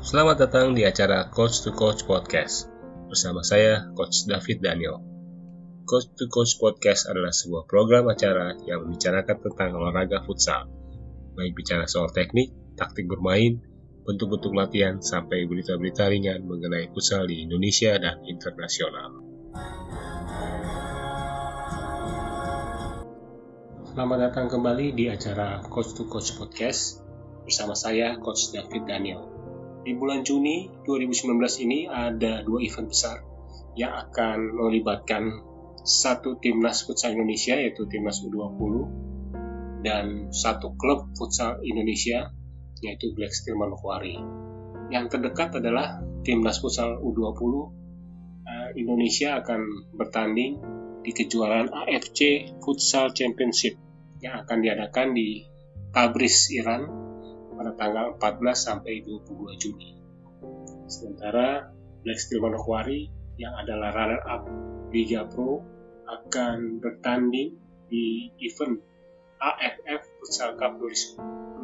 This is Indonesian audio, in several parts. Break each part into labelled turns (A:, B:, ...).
A: Selamat datang di acara Coach to Coach Podcast bersama saya Coach David Daniel. Coach to Coach Podcast adalah sebuah program acara yang membicarakan tentang olahraga futsal, baik bicara soal teknik, taktik bermain, bentuk-bentuk latihan, sampai berita-berita ringan mengenai futsal di Indonesia dan internasional. Selamat datang kembali di acara Coach to Coach Podcast bersama saya Coach David Daniel. Di bulan Juni 2019 ini ada dua event besar yang akan melibatkan satu timnas futsal Indonesia yaitu timnas U20 dan satu klub futsal Indonesia yaitu Black Steel Manokwari. Yang terdekat adalah timnas futsal U20 eh, Indonesia akan bertanding di kejuaraan AFC Futsal Championship yang akan diadakan di Tabriz, Iran pada tanggal 14 sampai 22 Juni. Sementara Black Steel Manokwari yang adalah runner up Liga Pro akan bertanding di event AFF Futsal Cup 2019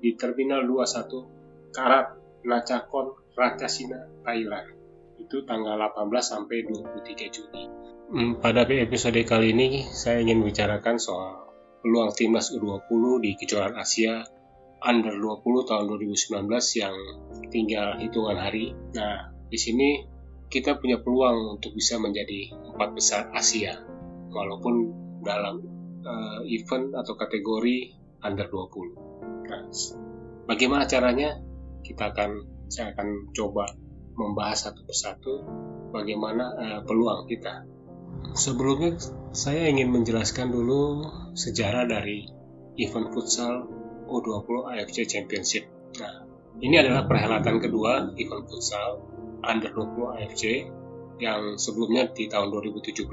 A: di Terminal 21 Karat Nachakon Ratchasina, Thailand. Itu tanggal 18 sampai 23 Juni. Hmm, pada episode kali ini saya ingin membicarakan soal peluang timnas U20 di kejuaraan Asia Under 20 tahun 2019 yang tinggal hitungan hari. Nah, di sini kita punya peluang untuk bisa menjadi empat besar Asia, walaupun dalam uh, event atau kategori Under 20. Nah, bagaimana caranya? Kita akan saya akan coba membahas satu persatu bagaimana uh, peluang kita Sebelumnya saya ingin menjelaskan dulu sejarah dari event futsal U20 AFC Championship. Nah, ini adalah perhelatan kedua event futsal Under 20 AFC yang sebelumnya di tahun 2017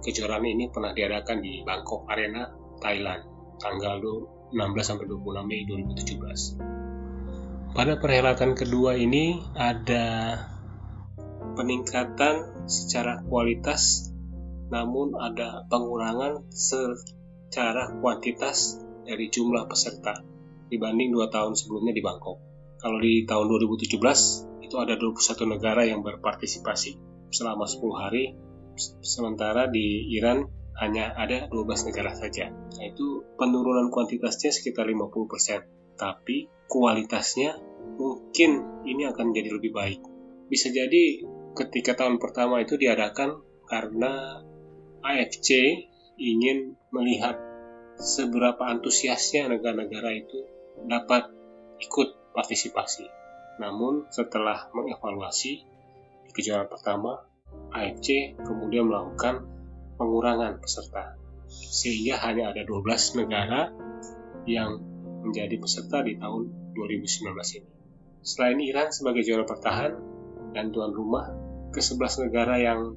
A: kejuaraan ini pernah diadakan di Bangkok Arena, Thailand, tanggal 16 sampai 26 Mei 2017. Pada perhelatan kedua ini ada peningkatan secara kualitas namun ada pengurangan secara kuantitas dari jumlah peserta dibanding dua tahun sebelumnya di Bangkok. Kalau di tahun 2017 itu ada 21 negara yang berpartisipasi selama 10 hari, sementara di Iran hanya ada 12 negara saja. Nah, itu penurunan kuantitasnya sekitar 50%, tapi kualitasnya mungkin ini akan jadi lebih baik. Bisa jadi ketika tahun pertama itu diadakan karena AFC ingin melihat seberapa antusiasnya negara-negara itu dapat ikut partisipasi. Namun setelah mengevaluasi di kejuaraan pertama, AFC kemudian melakukan pengurangan peserta sehingga hanya ada 12 negara yang menjadi peserta di tahun 2019 ini. Selain Iran sebagai juara bertahan dan tuan rumah, ke-11 negara yang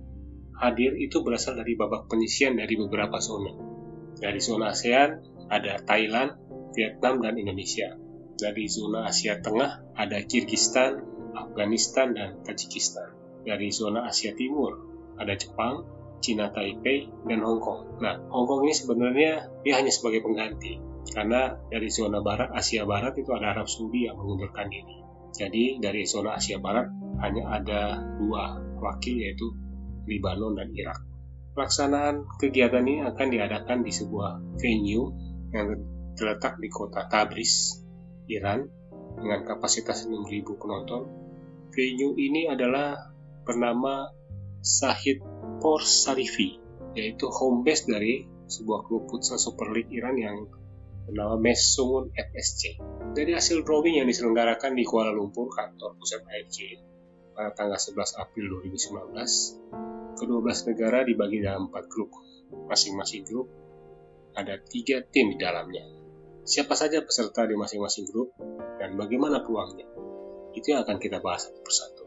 A: hadir itu berasal dari babak penyisian dari beberapa zona. Dari zona ASEAN ada Thailand, Vietnam, dan Indonesia. Dari zona Asia Tengah ada Kirgistan, Afghanistan, dan Tajikistan. Dari zona Asia Timur ada Jepang, Cina Taipei, dan Hong Kong. Nah, Hong Kong ini sebenarnya dia hanya sebagai pengganti. Karena dari zona barat, Asia Barat itu ada Arab Saudi yang mengundurkan diri. Jadi dari zona Asia Barat hanya ada dua wakil yaitu Lebanon, dan Irak. Pelaksanaan kegiatan ini akan diadakan di sebuah venue yang terletak di kota Tabriz, Iran, dengan kapasitas 6.000 penonton. Venue ini adalah bernama Sahid Por Sarifi, yaitu home base dari sebuah klub futsal Super League Iran yang bernama Mesungun FSC. Dari hasil drawing yang diselenggarakan di Kuala Lumpur, kantor pusat AFC, pada tanggal 11 April 2019, Ke-12 negara dibagi dalam empat grup. Masing-masing grup ada tiga tim di dalamnya. Siapa saja peserta di masing-masing grup dan bagaimana peluangnya? Itu yang akan kita bahas satu persatu.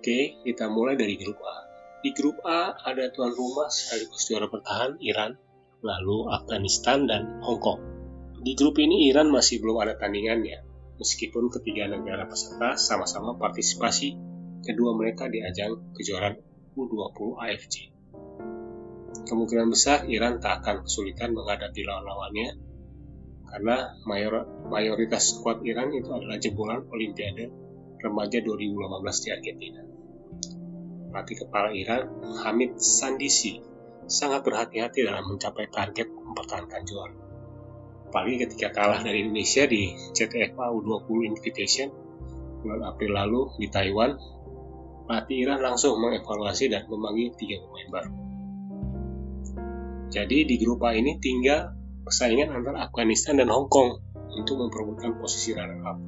A: Oke, kita mulai dari grup A. Di grup A ada tuan rumah sekaligus juara bertahan Iran, lalu Afghanistan dan Hong Kong. Di grup ini Iran masih belum ada tandingannya, meskipun ketiga negara peserta sama-sama partisipasi kedua mereka di ajang kejuaraan U20 AFC. Kemungkinan besar Iran tak akan kesulitan menghadapi lawan-lawannya karena mayor, mayoritas skuad Iran itu adalah jebolan Olimpiade remaja 2015 di Argentina. Pelatih kepala Iran, Hamid Sandisi, sangat berhati-hati dalam mencapai target mempertahankan juara. Apalagi ketika kalah dari Indonesia di CTFA U20 Invitation bulan April lalu di Taiwan, pelatih Iran langsung mengevaluasi dan memanggil tiga pemain baru. Jadi di grup A ini tinggal persaingan antara Afghanistan dan Hong Kong untuk memperebutkan posisi runner-up.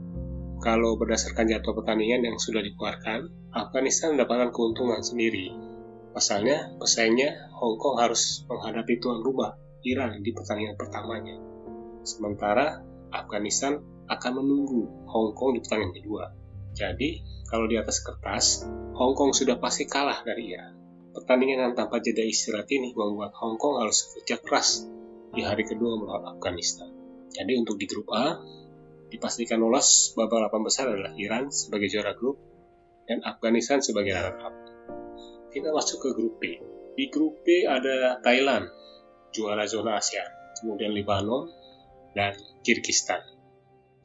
A: Kalau berdasarkan jadwal pertandingan yang sudah dikeluarkan, Afghanistan mendapatkan keuntungan sendiri. Pasalnya, pesaingnya Hong Kong harus menghadapi tuan rumah Iran di pertandingan pertamanya. Sementara Afghanistan akan menunggu Hong Kong di pertandingan kedua. Jadi, kalau di atas kertas, Hong Kong sudah pasti kalah dari Iran. Pertandingan yang tanpa jeda istirahat ini membuat Hong Kong harus kerja keras di hari kedua melawan Afghanistan. Jadi untuk di grup A, dipastikan lolos babak 8 besar adalah Iran sebagai juara grup dan Afghanistan sebagai runner-up. Kita masuk ke grup B. Di grup B ada Thailand, juara zona Asia, kemudian Lebanon, dan Kyrgyzstan.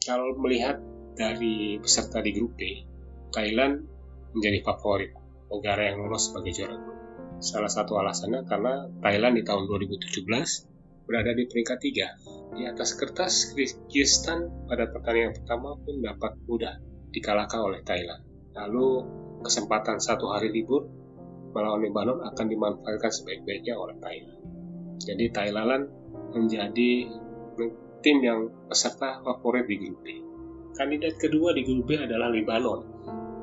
A: Kalau melihat dari peserta di grup B, Thailand menjadi favorit negara yang lolos sebagai juara grup. Salah satu alasannya karena Thailand di tahun 2017 berada di peringkat 3. Di atas kertas, Kyrgyzstan pada pertandingan pertama pun dapat mudah dikalahkan oleh Thailand. Lalu, kesempatan satu hari libur melawan Lebanon akan dimanfaatkan sebaik-baiknya oleh Thailand. Jadi Thailand menjadi tim yang peserta favorit di grup B. Kandidat kedua di grup B adalah Lebanon.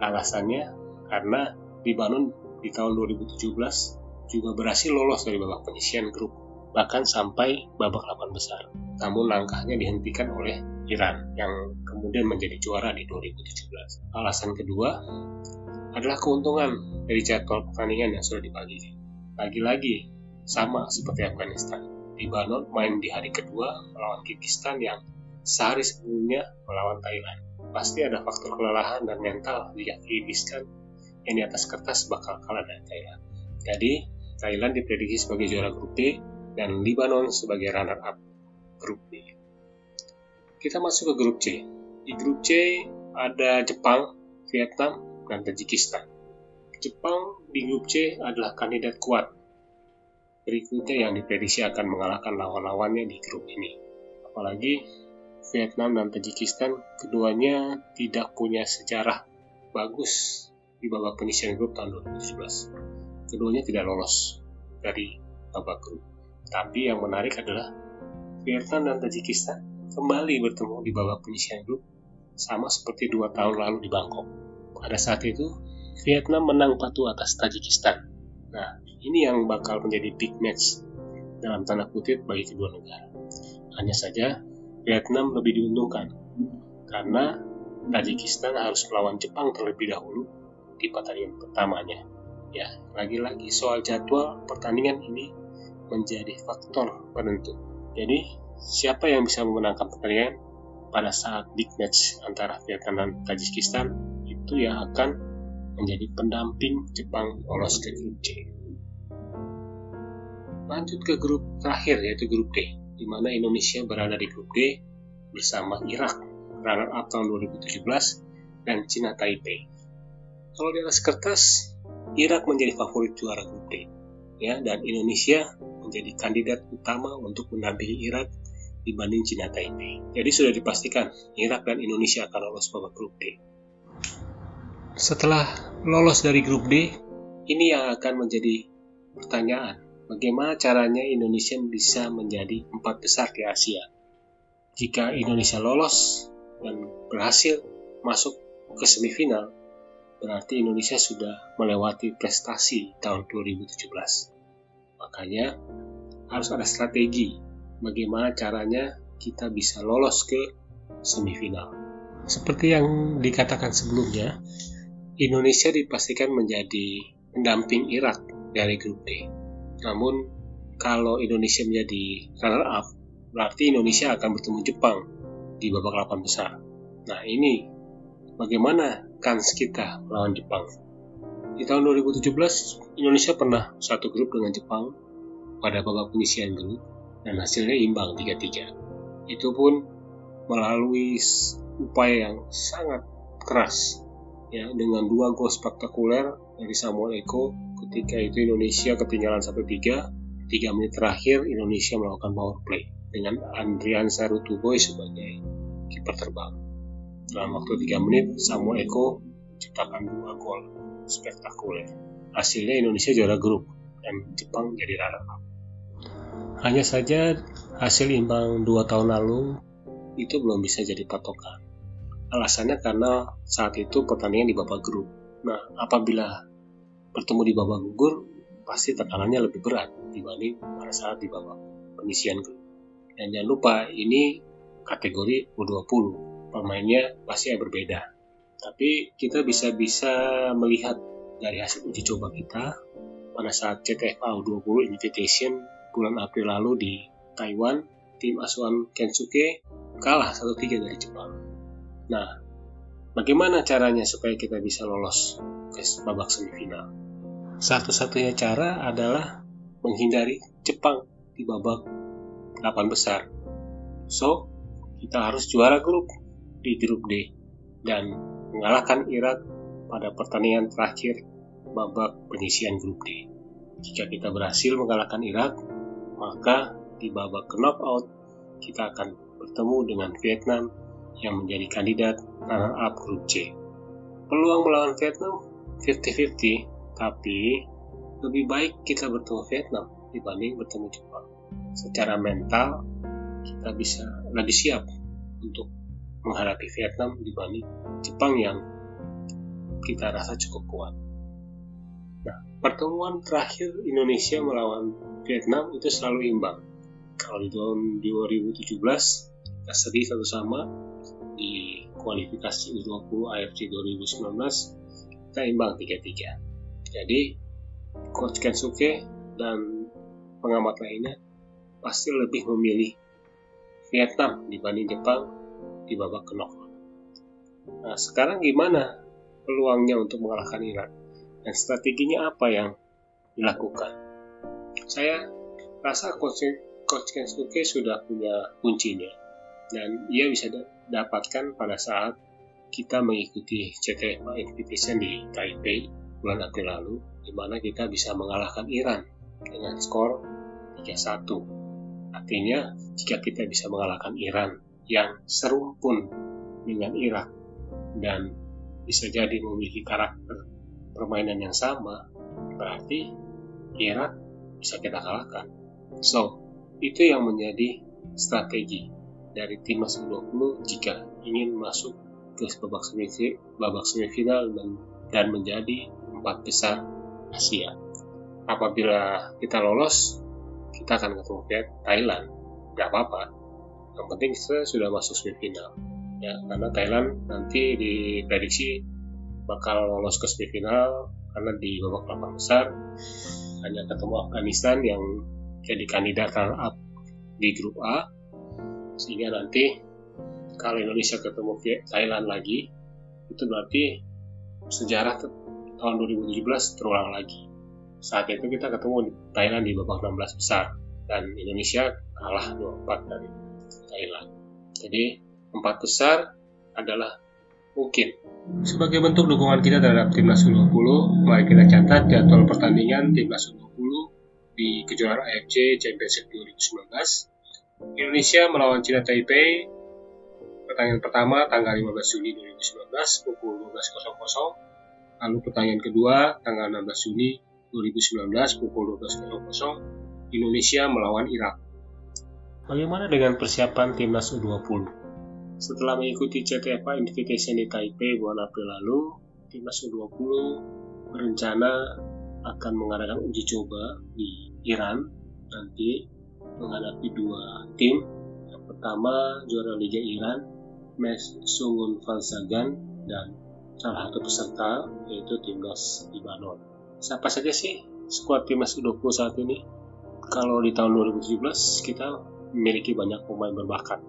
A: Alasannya karena Lebanon di tahun 2017 juga berhasil lolos dari babak penyisian grup bahkan sampai babak 8 besar. Namun langkahnya dihentikan oleh Iran yang kemudian menjadi juara di 2017. Alasan kedua adalah keuntungan dari jadwal pertandingan yang sudah dibagi. Lagi-lagi sama seperti Afghanistan. Lebanon main di hari kedua melawan Kyrgyzstan yang sehari sebelumnya melawan Thailand. Pasti ada faktor kelelahan dan mental jika Kyrgyzstan yang di atas kertas bakal kalah dari Thailand. Jadi, Thailand diprediksi sebagai juara grup D dan Lebanon sebagai runner-up grup B. Kita masuk ke grup C. Di grup C ada Jepang, Vietnam, dan Tajikistan. Jepang di grup C adalah kandidat kuat. Berikutnya yang diprediksi akan mengalahkan lawan-lawannya di grup ini. Apalagi Vietnam dan Tajikistan keduanya tidak punya sejarah bagus di babak penyisian grup tahun 2017. Keduanya tidak lolos dari babak grup. Tapi yang menarik adalah Vietnam dan Tajikistan kembali bertemu di babak penyisian grup sama seperti dua tahun lalu di Bangkok. Pada saat itu, Vietnam menang patuh atas Tajikistan. Nah, ini yang bakal menjadi big match dalam tanda kutip bagi kedua negara. Hanya saja, Vietnam lebih diuntungkan karena Tajikistan harus melawan Jepang terlebih dahulu di pertandingan pertamanya. Ya, lagi-lagi soal jadwal pertandingan ini menjadi faktor penentu. Jadi, siapa yang bisa memenangkan pertandingan pada saat big match antara Vietnam dan Tajikistan itu yang akan menjadi pendamping Jepang lolos ke grup C. Lanjut ke grup terakhir yaitu grup D, di mana Indonesia berada di grup D bersama Irak, runner up tahun 2017, dan Cina Taipei. Kalau di atas kertas, Irak menjadi favorit juara grup D, ya, dan Indonesia menjadi kandidat utama untuk mendampingi Irak dibanding Cina Taipei. Jadi sudah dipastikan Irak dan Indonesia akan lolos babak grup D. Setelah lolos dari grup D, ini yang akan menjadi pertanyaan. Bagaimana caranya Indonesia bisa menjadi empat besar di Asia? Jika Indonesia lolos dan berhasil masuk ke semifinal, berarti Indonesia sudah melewati prestasi tahun 2017. Makanya harus ada strategi bagaimana caranya kita bisa lolos ke semifinal. Seperti yang dikatakan sebelumnya, Indonesia dipastikan menjadi pendamping Irak dari grup D. Namun, kalau Indonesia menjadi runner-up, berarti Indonesia akan bertemu Jepang di babak 8 besar. Nah, ini bagaimana kans kita melawan Jepang? Di tahun 2017, Indonesia pernah satu grup dengan Jepang pada babak penyisian grup dan hasilnya imbang 3-3. Itu pun melalui upaya yang sangat keras ya dengan dua gol spektakuler dari Samuel Eko ketika itu Indonesia ketinggalan 1-3 tiga menit terakhir Indonesia melakukan power play dengan Andrian Saru Tuboy sebagai kiper terbang. Dalam waktu 3 menit Samuel Eko menciptakan dua gol. Spektakuler. Hasilnya Indonesia juara grup dan Jepang jadi runner up hanya saja hasil imbang dua tahun lalu itu belum bisa jadi patokan. Alasannya karena saat itu pertandingan di babak grup. Nah, apabila bertemu di babak gugur, pasti tekanannya lebih berat dibanding pada saat di babak penyisian grup. Dan jangan lupa, ini kategori U20. Pemainnya pasti berbeda. Tapi kita bisa-bisa melihat dari hasil uji coba kita pada saat CTFA U20 Invitation bulan April lalu di Taiwan, tim asuhan Kensuke kalah 1-3 dari Jepang. Nah, bagaimana caranya supaya kita bisa lolos ke babak semifinal? Satu-satunya cara adalah menghindari Jepang di babak 8 besar. So, kita harus juara grup di grup D dan mengalahkan Irak pada pertandingan terakhir babak penyisian grup D. Jika kita berhasil mengalahkan Irak, maka di babak knockout kita akan bertemu dengan Vietnam yang menjadi kandidat runner-up grup C. Peluang melawan Vietnam 50-50, tapi lebih baik kita bertemu Vietnam dibanding bertemu Jepang. Secara mental, kita bisa lebih siap untuk menghadapi Vietnam dibanding Jepang yang kita rasa cukup kuat. Nah, pertemuan terakhir Indonesia melawan Vietnam itu selalu imbang. Kalau di tahun 2017, kita sedih satu sama, di kualifikasi U20 AFC 2019 kita imbang 3-3. Jadi Coach Kensuke dan pengamat lainnya pasti lebih memilih Vietnam dibanding Jepang di babak knockout. Nah, sekarang gimana peluangnya untuk mengalahkan Irak dan strateginya apa yang dilakukan? Saya rasa Coach, Coach Kensuke sudah punya kuncinya dan ia bisa dapatkan pada saat kita mengikuti CTFA Invitation di Taipei bulan April lalu, di mana kita bisa mengalahkan Iran dengan skor 3-1. Artinya, jika kita bisa mengalahkan Iran yang serumpun dengan Irak dan bisa jadi memiliki karakter permainan yang sama, berarti Irak bisa kita kalahkan. So, itu yang menjadi strategi dari timnas U20 jika ingin masuk ke babak semifinal, babak semifinal dan dan menjadi empat besar Asia. Apabila kita lolos, kita akan ketemu Thailand. Gak apa-apa. Yang penting kita sudah masuk semifinal. Ya, karena Thailand nanti diprediksi bakal lolos ke semifinal karena di babak delapan besar hanya ketemu Afghanistan yang jadi kandidat runner up di grup A sehingga nanti kalau Indonesia ketemu Thailand lagi itu berarti sejarah tahun 2017 terulang lagi. Saat itu kita ketemu Thailand di babak 16 besar dan Indonesia kalah 2-4 dari Thailand. Jadi empat besar adalah mungkin. Sebagai bentuk dukungan kita terhadap timnas U20 mari kita catat jadwal pertandingan timnas U20 di kejuaraan AFC Championship 2019 Indonesia melawan Cina Taipei pertandingan pertama tanggal 15 Juni 2019 pukul 12.00 lalu pertandingan kedua tanggal 16 Juni 2019 pukul 12.00 Indonesia melawan Irak Bagaimana dengan persiapan timnas U20? Setelah mengikuti CTFA Invitation di Taipei bulan April lalu, timnas U20 berencana akan mengadakan uji coba di Iran nanti menghadapi dua tim. Yang pertama juara Liga Iran, Mes Sungun Falsagan dan salah satu peserta yaitu timnas Libanon. Siapa saja sih skuad timnas U20 saat ini? Kalau di tahun 2017 kita memiliki banyak pemain berbakat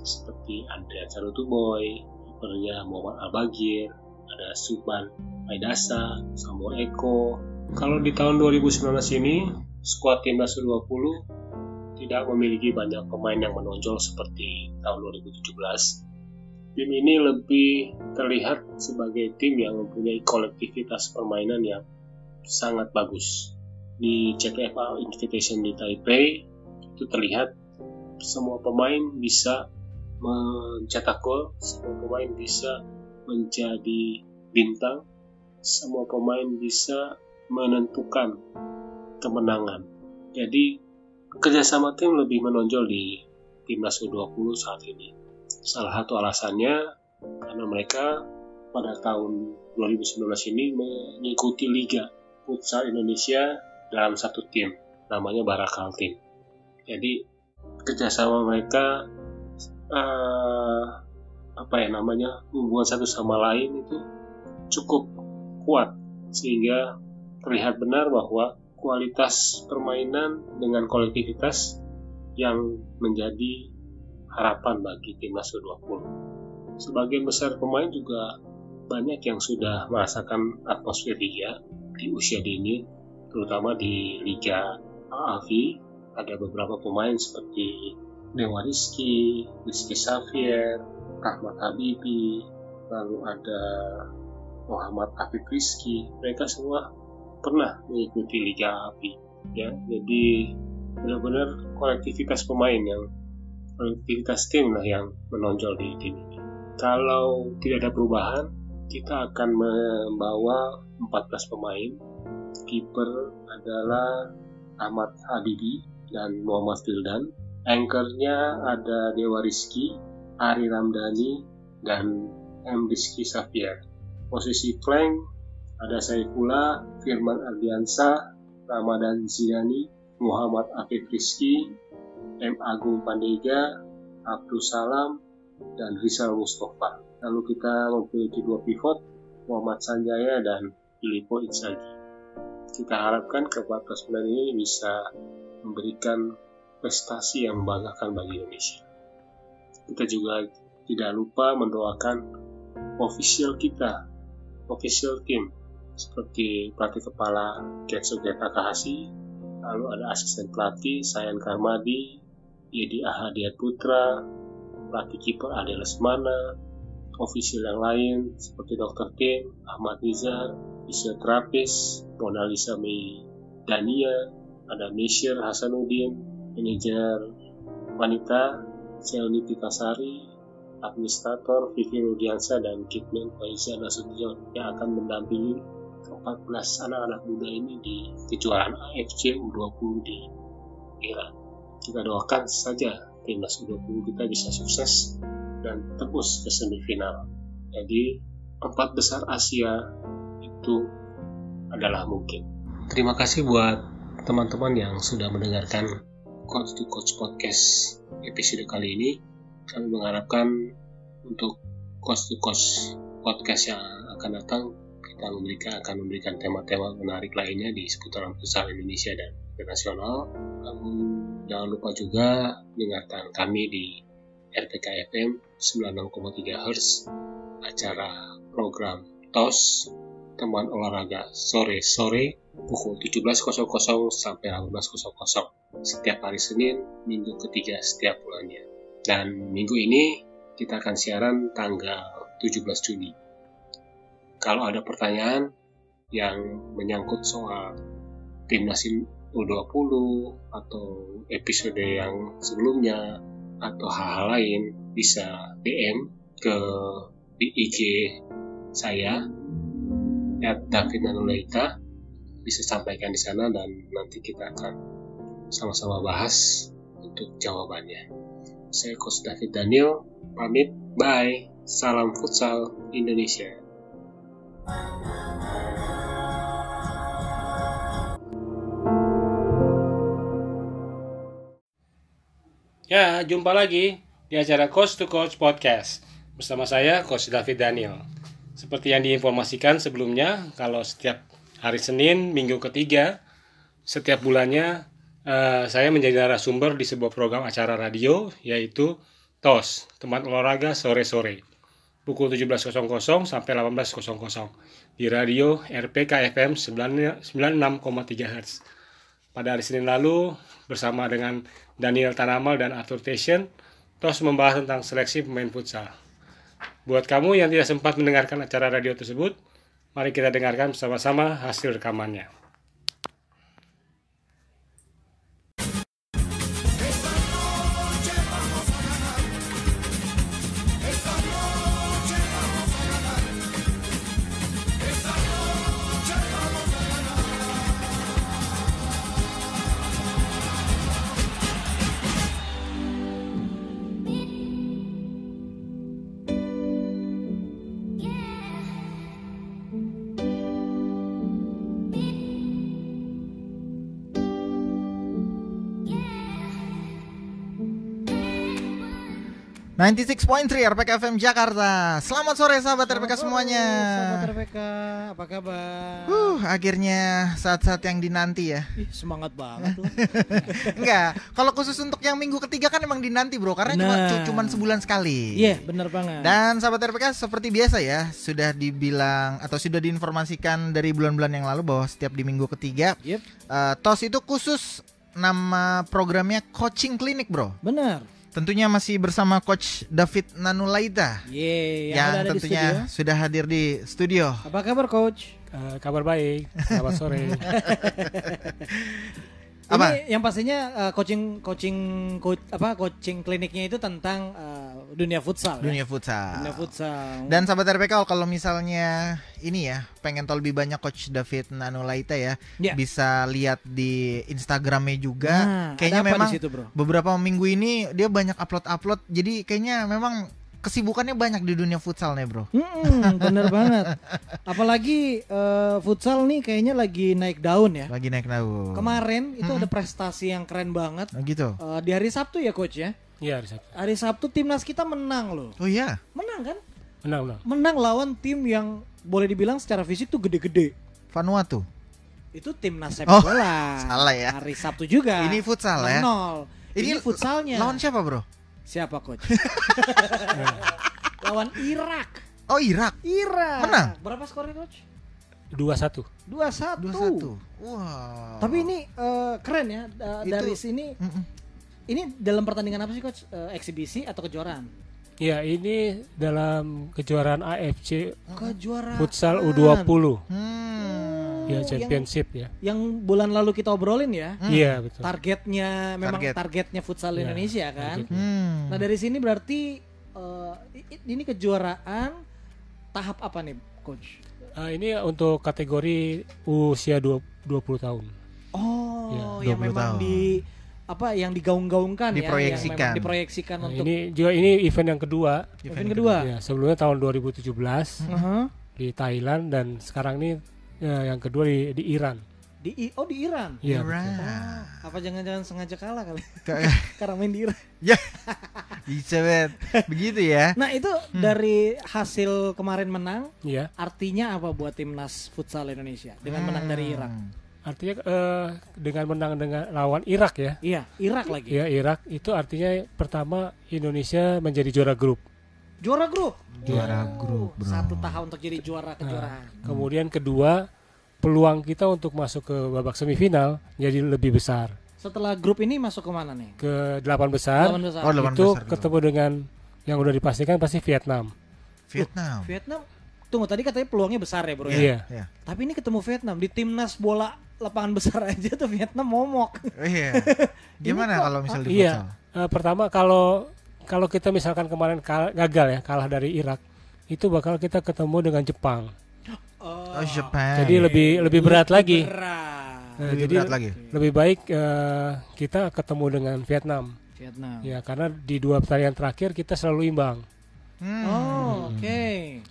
A: seperti Andrea Carutuboy, kipernya Muhammad Al-Bagir, ada Suban Maidasa, Samuel Eko. Kalau di tahun 2019 ini, skuad timnas U20
B: tidak memiliki banyak pemain yang menonjol seperti tahun 2017. Tim ini lebih terlihat sebagai tim yang mempunyai kolektivitas permainan yang sangat bagus. Di CTFA Invitation di Taipei itu terlihat semua pemain bisa mencetak gol, semua pemain bisa menjadi bintang, semua pemain bisa menentukan kemenangan. Jadi kerjasama tim lebih menonjol di timnas U20 saat ini. Salah satu alasannya karena mereka pada tahun 2019 ini mengikuti Liga Futsal Indonesia dalam satu tim, namanya Barakal Team. Jadi kerjasama mereka uh, apa ya namanya hubungan satu sama lain itu cukup kuat sehingga terlihat benar bahwa kualitas permainan dengan kolektivitas yang menjadi harapan bagi timnas U20. Sebagian besar pemain juga banyak yang sudah merasakan atmosfer liga di usia dini, terutama di Liga AAV. Ada beberapa pemain seperti Dewa Rizky, Rizky Xavier, Ahmad Habibi, lalu ada Muhammad Afif Rizky. Mereka semua pernah mengikuti Liga API ya. Jadi benar-benar kolektivitas pemain yang kolektivitas tim lah yang menonjol di tim ini. Kalau tidak ada perubahan kita akan membawa 14 pemain. Kiper adalah Ahmad Habibi dan Muhammad Fildan anchornya ada Dewa Rizky Ari Ramdhani dan M. Rizky Safiar posisi flank ada Saifullah, Firman Ardiansa, Ramadan Zidani, Muhammad Afif Rizki, M. Agung Pandega, Abdul Salam, dan Rizal Mustafa. Lalu kita memiliki dua pivot, Muhammad Sanjaya dan Filippo Inzaghi. Kita harapkan keempat pemain ini bisa memberikan prestasi yang membanggakan bagi Indonesia. Kita juga tidak lupa mendoakan official kita, official team seperti pelatih kepala Getsuge Takahashi, lalu ada asisten pelatih Sayan Karmadi, Yedi Ahadiat Putra, pelatih kiper Ade Lesmana, ofisial yang lain seperti Dr. Tim, Ahmad Nizar, fisioterapis, Mona Lisa Mei Dania, ada Mishir Hasanuddin, manajer wanita, Selni Pikasari, administrator Vivi Rudiansa dan Kitman Faiza Nasution yang akan mendampingi 14 anak-anak muda ini di kejuaraan AFC U20 di Iran. Kita doakan saja timnas U20 kita bisa sukses dan tembus ke semifinal. Jadi empat besar Asia itu adalah mungkin. Terima kasih buat teman-teman yang sudah mendengarkan Coach to Coach Podcast episode kali ini. Kami mengharapkan untuk Coach to Coach Podcast yang akan datang kita memberikan akan memberikan tema-tema menarik lainnya di seputaran futsal Indonesia dan internasional. Namun jangan lupa juga dengarkan kami di RPK FM 96,3 Hz acara program TOS teman olahraga sore-sore pukul 17.00 sampai 18.00 setiap hari Senin minggu ketiga setiap bulannya. Dan minggu ini kita akan siaran tanggal 17 Juni kalau ada pertanyaan yang menyangkut soal timnas U20 atau episode yang sebelumnya atau hal-hal lain bisa DM ke di IG saya ya David Nanuleita bisa sampaikan di sana dan nanti kita akan sama-sama bahas untuk jawabannya. Saya Coach David Daniel, pamit, bye, salam futsal Indonesia. Ya, jumpa lagi di acara Coach to Coach Podcast bersama saya Coach David Daniel. Seperti yang diinformasikan sebelumnya, kalau setiap hari Senin, minggu ketiga, setiap bulannya uh, saya menjadi narasumber di sebuah program acara radio yaitu TOS, teman olahraga sore-sore pukul 17.00 sampai 18.00 di radio RPK FM 96,3 Hz.
A: pada hari Senin lalu bersama dengan Daniel Tanamal dan Arthur Tation terus membahas tentang seleksi pemain futsal. Buat kamu yang tidak sempat mendengarkan acara radio tersebut, mari kita dengarkan bersama-sama hasil rekamannya.
C: 96.3 RPK FM Jakarta. Selamat sore sahabat RPK semuanya.
D: Sahabat RPK, apa kabar?
C: Uh, akhirnya saat-saat yang dinanti ya.
D: Ih, semangat banget loh.
C: Enggak, kalau khusus untuk yang minggu ketiga kan emang dinanti bro, karena cuma
D: Benar.
C: cu- cuman sebulan sekali.
D: Iya, bener banget.
C: Dan sahabat RPK seperti biasa ya, sudah dibilang atau sudah diinformasikan dari bulan-bulan yang lalu bahwa setiap di minggu ketiga
D: Yep,
C: eh, TOS itu khusus nama programnya Coaching Clinic bro.
D: bener.
C: Tentunya masih bersama Coach David Nanulaita
D: Yeay, yang,
C: yang tentunya sudah hadir di studio.
D: Apa kabar coach?
A: Eh, kabar baik, selamat sore.
C: Apa?
D: Ini yang pastinya uh, coaching coaching co- apa coaching kliniknya itu tentang uh, dunia futsal.
C: Dunia
D: ya?
C: futsal.
D: Dunia futsal.
C: Dan sahabat RPK kalau misalnya ini ya pengen tahu lebih banyak Coach David Nanulaita ya,
D: Ya.
C: bisa lihat di Instagramnya juga.
D: Nah,
C: kayaknya memang
D: situ, Bro?
C: beberapa minggu ini dia banyak upload-upload. Jadi kayaknya memang kesibukannya banyak di dunia futsal nih bro.
D: Mm-mm, bener banget. Apalagi uh, futsal nih kayaknya lagi naik daun ya.
C: Lagi naik daun.
D: Kemarin itu ada prestasi yang keren banget.
C: Oh, gitu.
D: Uh, di hari Sabtu ya coach ya.
A: Iya, hari Sabtu.
D: Hari Sabtu timnas kita menang loh.
C: Oh iya.
D: Menang kan?
A: Menang, menang.
D: Menang lawan tim yang boleh dibilang secara fisik tuh gede-gede.
C: Vanuatu.
D: Itu timnas sepak
C: Oh,
D: bola.
C: salah ya.
D: Hari Sabtu juga.
C: Ini futsal ya.
D: Nol. Ini, futsalnya.
C: Lawan siapa bro?
D: Siapa coach? lawan Irak.
C: Oh Irak.
D: Irak.
C: Menang?
D: Berapa skornya coach?
A: Dua satu.
D: 2-1.
C: 2-1. Wow.
D: Tapi ini eh, keren ya da-
C: Itu-
D: dari sini.
C: Mm-mm.
D: Ini dalam pertandingan apa sih coach? Eh, eksibisi atau kejuaraan?
A: Ya, ini dalam kejuaraan AFC
D: Kejuaraan.
A: Futsal U20.
C: Hmm.
A: Ya,
D: yang-
A: championship ya.
D: Yang bulan lalu kita obrolin ya.
A: Iya, betul.
D: Targetnya memang
C: Target.
D: targetnya futsal
A: Ya,
D: Indonesia kan.
A: targetnya.
C: Hmm.
D: Nah dari sini berarti eh, i- ini kejuaraan tahap apa nih coach?
A: Ah, ini untuk kategori usia 20, 20 tahun.
D: Oh
C: Ya,
D: yang
C: 20
D: memang
C: tahun.
D: di apa yang digaung-gaungkan ya,
C: Diproyeksikan.
D: yang memang diproyeksikan
A: Nah,
D: untuk
A: ini juga ini event yang kedua.
D: event kedua.
A: Ya, sebelumnya tahun 2017
D: Aha.
A: di Thailand dan sekarang ini ya, yang kedua di, di Iran.
D: Di I- oh di Iran.
A: Iya.
C: Irak.
A: betul.
D: Apa jangan-jangan sengaja kalah kali?
C: Kayak-
D: Karena main di Iran.
C: ya. Bisa bet. Begitu ya.
D: Nah itu
C: Hmm.
D: dari hasil kemarin menang,
A: Iya.
D: artinya apa buat timnas futsal Indonesia dengan menang dari Irak?
C: Hmm.
A: Artinya eh, dengan menang dengan lawan Irak ya.
D: Iya, Irak lagi.
A: Ya, Irak itu artinya pertama Indonesia menjadi juara grup.
D: Juara grup.
C: Juara grup, bro.
D: Satu tahun untuk jadi juara kejuaraan.
A: Kemudian kedua, peluang kita untuk masuk ke babak semifinal jadi lebih besar.
D: Setelah grup ini masuk ke mana nih?
A: Ke delapan besar,
D: Delapan besar.
C: Oh, delapan
A: itu
C: besar dulu.
A: ketemu dengan yang udah dipastikan pasti Vietnam.
C: Vietnam.
D: Vietnam. Tunggu tadi katanya peluangnya besar ya bro ya.
A: Iya.
C: Ya.
D: Tapi ini ketemu Vietnam di timnas bola lapangan besar aja tuh Vietnam momok.
C: Iya. Gimana kalau misal di
A: Iya.
C: futsal?
A: Eh, pertama kalau kalau kita misalkan kemarin kal- gagal ya kalah dari Irak, itu bakal kita ketemu dengan Jepang.
C: Oh, Jepang.
A: Jadi lebih lebih berat lagi.
D: Berat.
A: Nah,
C: lebih
A: jadi
C: berat lagi.
A: lebih baik eh, kita ketemu dengan Vietnam.
D: Vietnam.
A: Ya, karena di dua pertandingan terakhir kita selalu imbang.
C: Hmm.
D: Oh, oke.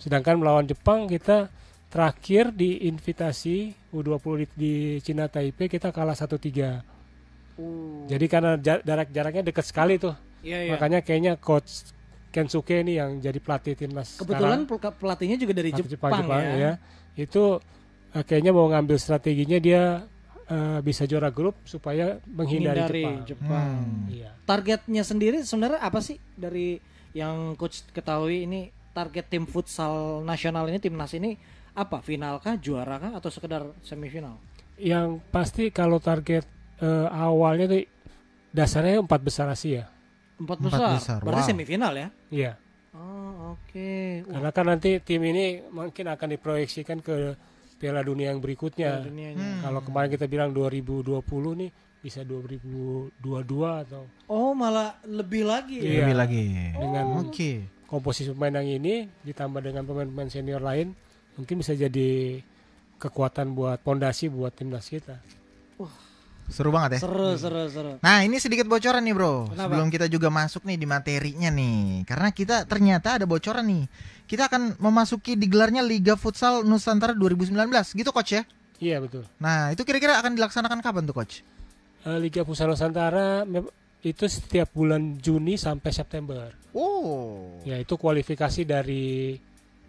A: Sedangkan melawan Jepang kita terakhir di invitasi U20 di, di Cina Taipei kita kalah 1-3.
D: Uh.
A: Jadi karena ja- jarak-jaraknya dekat sekali tuh.
D: Iya, iya.
A: Makanya kayaknya coach Kensuke ini yang jadi pelatih timnas
D: Kebetulan
A: sekarang,
D: pel- pelatihnya juga dari
A: pelatih
D: Jepang, ya.
A: Itu eh, kayaknya mau ngambil strateginya dia eh, bisa juara grup supaya menghindari
D: Hindari
A: Jepang.
D: Jepang.
C: Hmm.
A: Iya.
D: Targetnya sendiri sebenarnya apa sih dari yang coach ketahui ini target tim futsal nasional ini timnas ini apa final kah juara kah atau sekedar semifinal?
A: Yang pasti kalau target eh, awalnya tuh dasarnya empat besar Asia.
D: Empat
C: Empat
D: besar.
C: besar,
D: Berarti
C: wow.
D: semifinal ya?
A: Iya.
D: Oh, oke. Wah,
A: Karena kan nanti tim ini mungkin akan diproyeksikan ke Piala Dunia yang berikutnya.
D: dunianya.
C: Hmm.
A: Kalau kemarin kita bilang 2020 nih bisa 2022 atau
D: Oh, malah lebih lagi ya?
A: Iya.
C: Lebih lagi.
A: Dengan-
C: Oke.
A: komposisi pemain yang ini ditambah dengan pemain-pemain senior lain mungkin bisa jadi kekuatan buat pondasi buat timnas kita.
C: Seru banget ya.
D: Seru, seru, seru.
C: Nah ini sedikit bocoran nih bro
D: Kenapa?
C: Sebelum kita juga masuk nih di materinya nih Karena kita ternyata ada bocoran nih Kita akan memasuki digelarnya Liga Futsal Nusantara 2019 Gitu coach ya
A: Iya betul.
C: Nah itu kira-kira akan dilaksanakan kapan tuh coach?
A: Eh, Liga Futsal Nusantara itu setiap bulan Juni sampai September.
C: Oh
A: Ya itu kualifikasi dari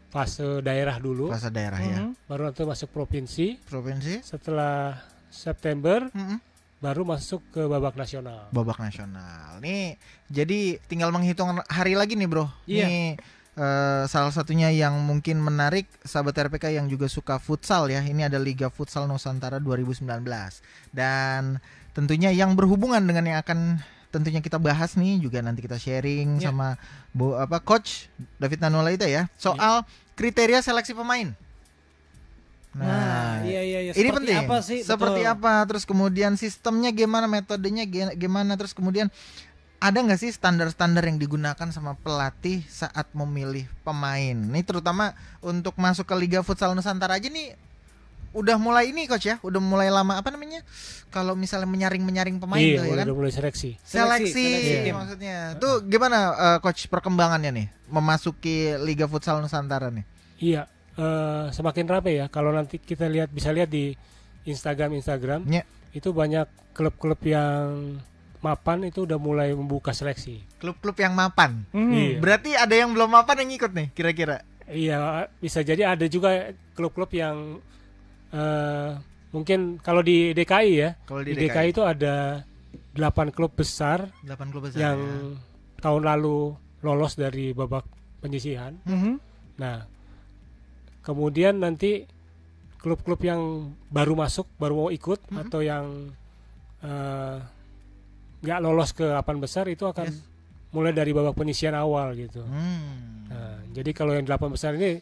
A: fase daerah dulu,
C: Bahasa daerah ya
D: Mhm.
A: baru nanti masuk provinsi.
C: Provinsi
A: Setelah September
C: Mm-mm.
A: baru masuk ke babak nasional.
C: Babak nasional Nih jadi tinggal menghitung hari lagi nih bro
D: Iya.
C: Nih eh, salah satunya yang mungkin menarik sahabat RPK yang juga suka futsal ya Ini ada Liga Futsal Nusantara 2019 Dan tentunya yang berhubungan dengan yang akan tentunya kita bahas nih juga nanti kita sharing
D: Ya.
C: sama Bu apa coach David Nanulaita ya soal kriteria seleksi pemain.
D: Nah, iya, iya, iya.
C: Ini penting.
D: apa sih?
C: Seperti
D: Betul.
C: apa? Terus kemudian sistemnya gimana? Metodenya gimana? Terus kemudian ada nggak sih standar-standar yang digunakan sama pelatih saat memilih pemain? Ini terutama untuk masuk ke Liga Futsal Nusantara aja nih udah mulai ini coach ya, udah mulai lama apa namanya? Kalau misalnya menyaring-menyaring pemain
A: iya,
C: tuh ya
A: udah,
C: kan?
A: udah mulai seleksi.
C: Seleksi,
D: Seleksi, seleksi tim.
C: maksudnya. Tuh gimana eh, coach perkembangannya nih memasuki Liga Futsal Nusantara nih?
A: Iya, eh, semakin rapi ya. Kalau nanti kita lihat bisa lihat di Instagram Instagram
C: Ya.
A: itu banyak klub-klub yang mapan itu udah mulai membuka seleksi.
C: Klub-klub yang mapan.
D: Hmm.
A: Iya.
C: Berarti ada yang belum mapan yang ikut nih kira-kira.
A: Iya, bisa jadi ada juga klub-klub yang eh, mungkin kalau di DKI ya,
C: Kalau
A: di, DKI. itu ada 8 klub besar
C: 8 klub besar.
A: yang
C: ya.
A: tahun lalu lolos dari babak penyisihan.
D: Mhm.
A: Nah, kemudian nanti klub-klub yang baru masuk, baru mau ikut
C: Mhm.
A: atau yang eh, nggak lolos ke delapan besar itu akan
C: Yes.
A: mulai dari babak penyisian awal gitu.
C: Hmm.
A: Nah, jadi kalau yang delapan besar ini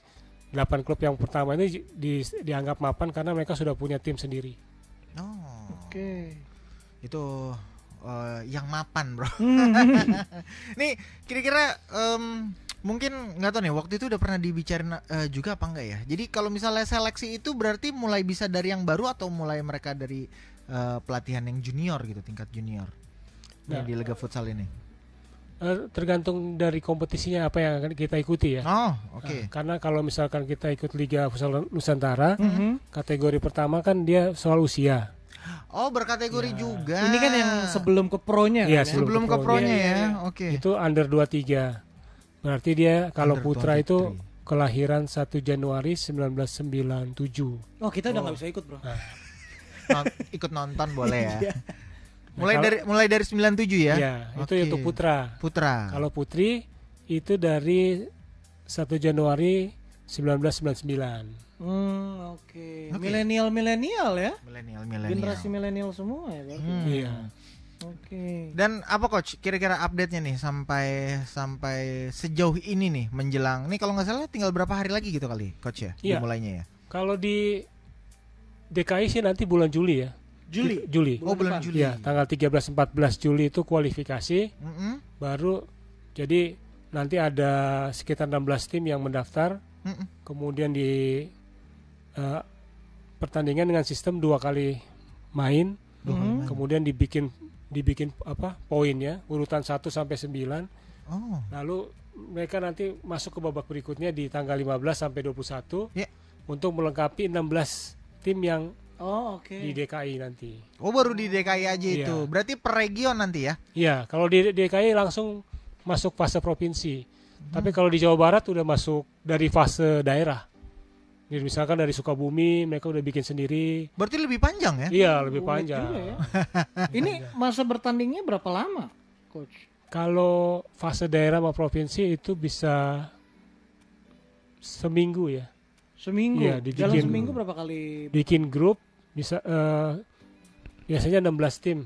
A: delapan klub yang pertama ini di- dianggap mapan karena mereka sudah punya tim sendiri.
C: Oh.
D: Oke.
C: Itu eh, yang mapan, Bro.
D: Hmm.
C: nih, kira-kira em, mungkin nggak tahu nih waktu itu udah pernah dibicarain eh, juga apa enggak ya. Jadi kalau misalnya seleksi itu berarti mulai bisa dari yang baru atau mulai mereka dari eh, pelatihan yang junior gitu, tingkat junior.
A: Nah.
C: di Liga Futsal ini.
A: Eh, tergantung dari kompetisinya apa yang akan kita ikuti ya.
C: Oh, oke.
A: Nah, karena kalau misalkan kita ikut Liga Futsal Nusantara,
D: Mhm.
A: kategori pertama kan dia soal usia.
C: Oh, berkategori
A: Ya.
C: juga.
D: Ini kan yang sebelum ke pro-nya
A: Iya,
D: kan ya?
A: sebelum
C: sebelum ke pro-nya
D: Iya, iya,
C: ya.
D: iya.
C: Oke.
A: Itu under 23. Berarti dia kalau
C: Under
A: putra
C: 23.
A: itu kelahiran 1 Januari 1997.
D: Oh, kita udah
C: Oh.
D: nggak bisa ikut, Bro.
C: Non- ikut nonton boleh ya.
D: Iya.
A: Nah,
C: Mulai
A: kalau-
C: dari mulai dari 97 ya.
A: Ya, itu
C: Oke.
A: untuk putra.
C: Putra.
A: Kalau putri itu dari 1 Januari 1999.
D: Hmm, oke.
C: Oke.
D: Milenial-milenial ya?
C: milenial milenial.
D: Generasi milenial semua ya, berarti.
C: Hmm.
A: Iya.
D: Oke.
C: Dan apa coach kira-kira update-nya nih sampai sampai sejauh ini nih menjelang nih kalau nggak salah tinggal berapa hari lagi gitu kali coach ya
A: Iya.
C: dimulainya ya.
A: Kalau di DKI sih nanti bulan Juli ya.
D: Juli.
A: Juli.
C: Oh bulan
D: depan.
C: Juli.
A: Ya, tanggal 13 14 Juli itu kualifikasi
C: Mm-mm,
A: baru jadi nanti ada sekitar 16 tim yang mendaftar
C: mm-mm.
A: kemudian di eh, pertandingan dengan sistem dua kali main
D: Mhm.
C: main.
A: kemudian dibikin dibikin apa poinnya urutan 1 sampai 9
C: Oh.
A: lalu mereka nanti masuk ke babak berikutnya di tanggal 15 sampai 21
C: Ya.
A: untuk melengkapi 16 tim yang
D: Oh, oke.
A: di DKI nanti.
C: Oh baru di DKI aja
A: Iya.
C: itu. Berarti per region nanti ya.
A: Iya, kalau di DKI langsung masuk fase provinsi. Tapi kalau di Jawa Barat udah masuk dari fase daerah. Jadi misalkan dari Sukabumi mereka udah bikin sendiri.
C: Berarti lebih panjang ya?
A: Iya, lebih
D: Unik
A: panjang.
D: ya. Ini masa bertandingnya berapa lama, coach?
A: Kalau fase daerah sama provinsi itu bisa seminggu ya.
D: Seminggu.
A: Iya, dibikin-
D: Jalan seminggu berapa kali?
A: Bikin grup bisa eh, biasanya 16 tim,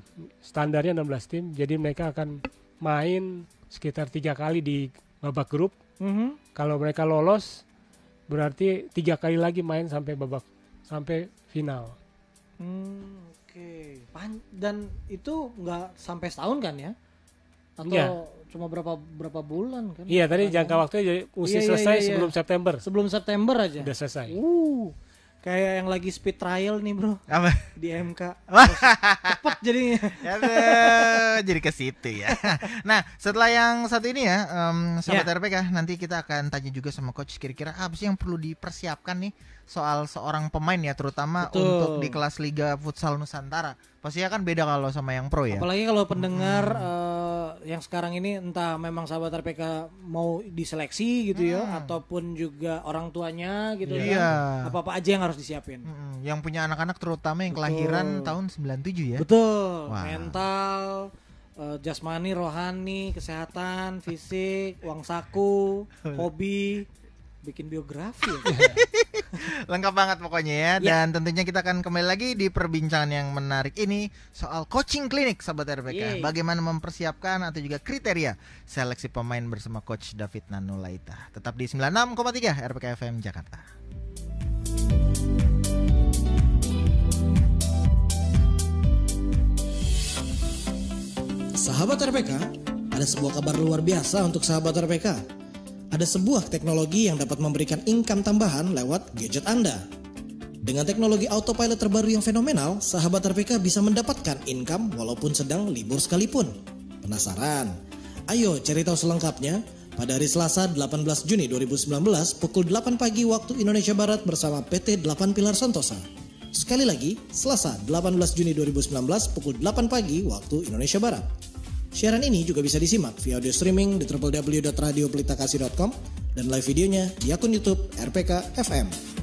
A: standarnya 16 tim, jadi mereka akan main sekitar tiga kali di babak grup.
D: Mhm.
A: Kalau mereka lolos, berarti tiga kali lagi main sampai babak sampai final.
D: Hmm, Oke. Pan- Dan itu nggak sampai setahun kan ya? Atau
A: Iya.
D: cuma berapa berapa bulan kan?
A: Iya, tadi jangka waktunya jadi
D: Iya, iya,
A: selesai
D: iya, iya.
A: sebelum September.
D: sebelum September aja.
A: Udah selesai.
D: Uh, kayak yang lagi speed trial nih bro
C: Apa?
D: di MK. Cepet jadinya.
C: Aduh, jadi ke situ ya. Nah, setelah yang satu ini ya, em, sahabat
D: Ya.
C: RPK, nanti kita akan tanya juga sama coach kira-kira apa sih yang perlu dipersiapkan nih soal seorang pemain ya, terutama
D: Betul.
C: untuk di kelas Liga Futsal Nusantara. Pastinya kan beda kalau sama yang pro ya.
D: Apalagi kalau pendengar eh, yang sekarang ini entah memang sahabat RPK mau diseleksi gitu ya, ataupun juga orang tuanya gitu
C: Hmm. Iya.
D: kan. Apa-apa aja yang harus disiapin.
C: Mm-mm, yang punya anak-anak terutama yang kelahiran tahun 97 ya.
D: Betul.
C: Wah.
D: Mental, eh, jasmani, rohani, kesehatan, fisik, uang saku, hobi, bikin biografi. ya.
C: Lengkap banget pokoknya ya. Dan tentunya kita akan kembali lagi di perbincangan yang menarik ini soal coaching klinik sahabat RPK.
D: Yeay.
C: Bagaimana mempersiapkan atau juga kriteria seleksi pemain bersama coach David Nanulaita. Tetap di 96,3 RPK FM Jakarta.
E: Sahabat RPK, ada sebuah kabar luar biasa untuk sahabat RPK. Ada sebuah teknologi yang dapat memberikan income tambahan lewat gadget Anda. Dengan teknologi autopilot terbaru yang fenomenal, sahabat RPK bisa mendapatkan income walaupun sedang libur sekalipun. Penasaran? Ayo cari tahu selengkapnya pada hari Selasa 18 Juni 2019 pukul 8 pagi waktu Indonesia Barat bersama PT 8 Pilar Santosa. Sekali lagi, Selasa 18 Juni 2019 pukul 8 pagi waktu Indonesia Barat. Siaran ini juga bisa disimak via audio streaming di www.radiopelitakasih.com dan live videonya di akun YouTube RPK FM.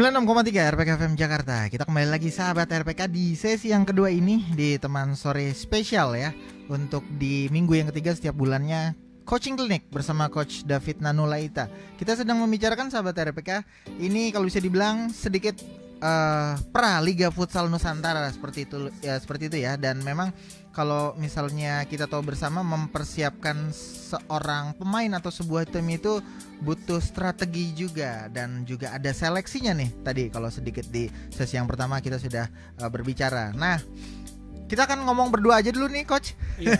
C: 96,3 RPK FM Jakarta. Kita kembali lagi sahabat RPK di sesi yang kedua ini di teman sore spesial ya untuk di minggu yang ketiga setiap bulannya coaching klinik bersama coach David Nanulaita. Kita sedang membicarakan sahabat RPK ini kalau bisa dibilang sedikit eh, pra Liga Futsal Nusantara seperti itu ya seperti itu ya dan memang kalau misalnya kita tahu bersama mempersiapkan seorang pemain atau sebuah tim itu butuh strategi juga dan juga ada seleksinya nih tadi kalau sedikit di sesi yang pertama kita sudah uh, berbicara. Nah, kita akan ngomong berdua aja dulu nih coach.
D: Iya.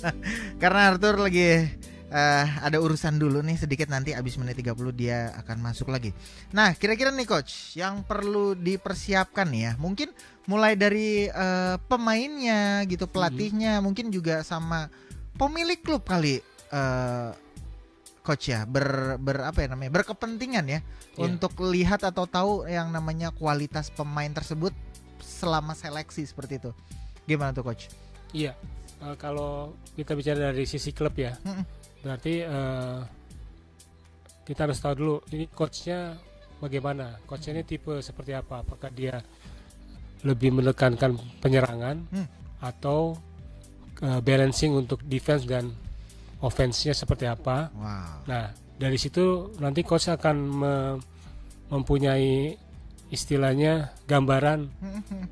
C: Karena Arthur lagi uh, ada urusan dulu nih sedikit nanti abis menit 30 dia akan masuk lagi. Nah, kira-kira nih coach yang perlu dipersiapkan nih ya. Mungkin mulai dari uh, pemainnya gitu, pelatihnya, mungkin juga sama pemilik klub kali uh, coach ya ber, ber apa ya namanya berkepentingan ya
A: Iya.
C: untuk lihat atau tahu yang namanya kualitas pemain tersebut selama seleksi seperti itu. Gimana tuh coach?
A: Iya, eh, kalau kita bicara dari sisi klub ya. Berarti eh, kita harus tahu dulu ini coachnya bagaimana, coachnya ini tipe seperti apa, apakah dia lebih menekankan penyerangan
C: Hmm.
A: atau eh, balancing untuk defense dan offense-nya seperti apa.
C: Wow.
A: Nah, dari situ nanti coach akan me- mempunyai istilahnya gambaran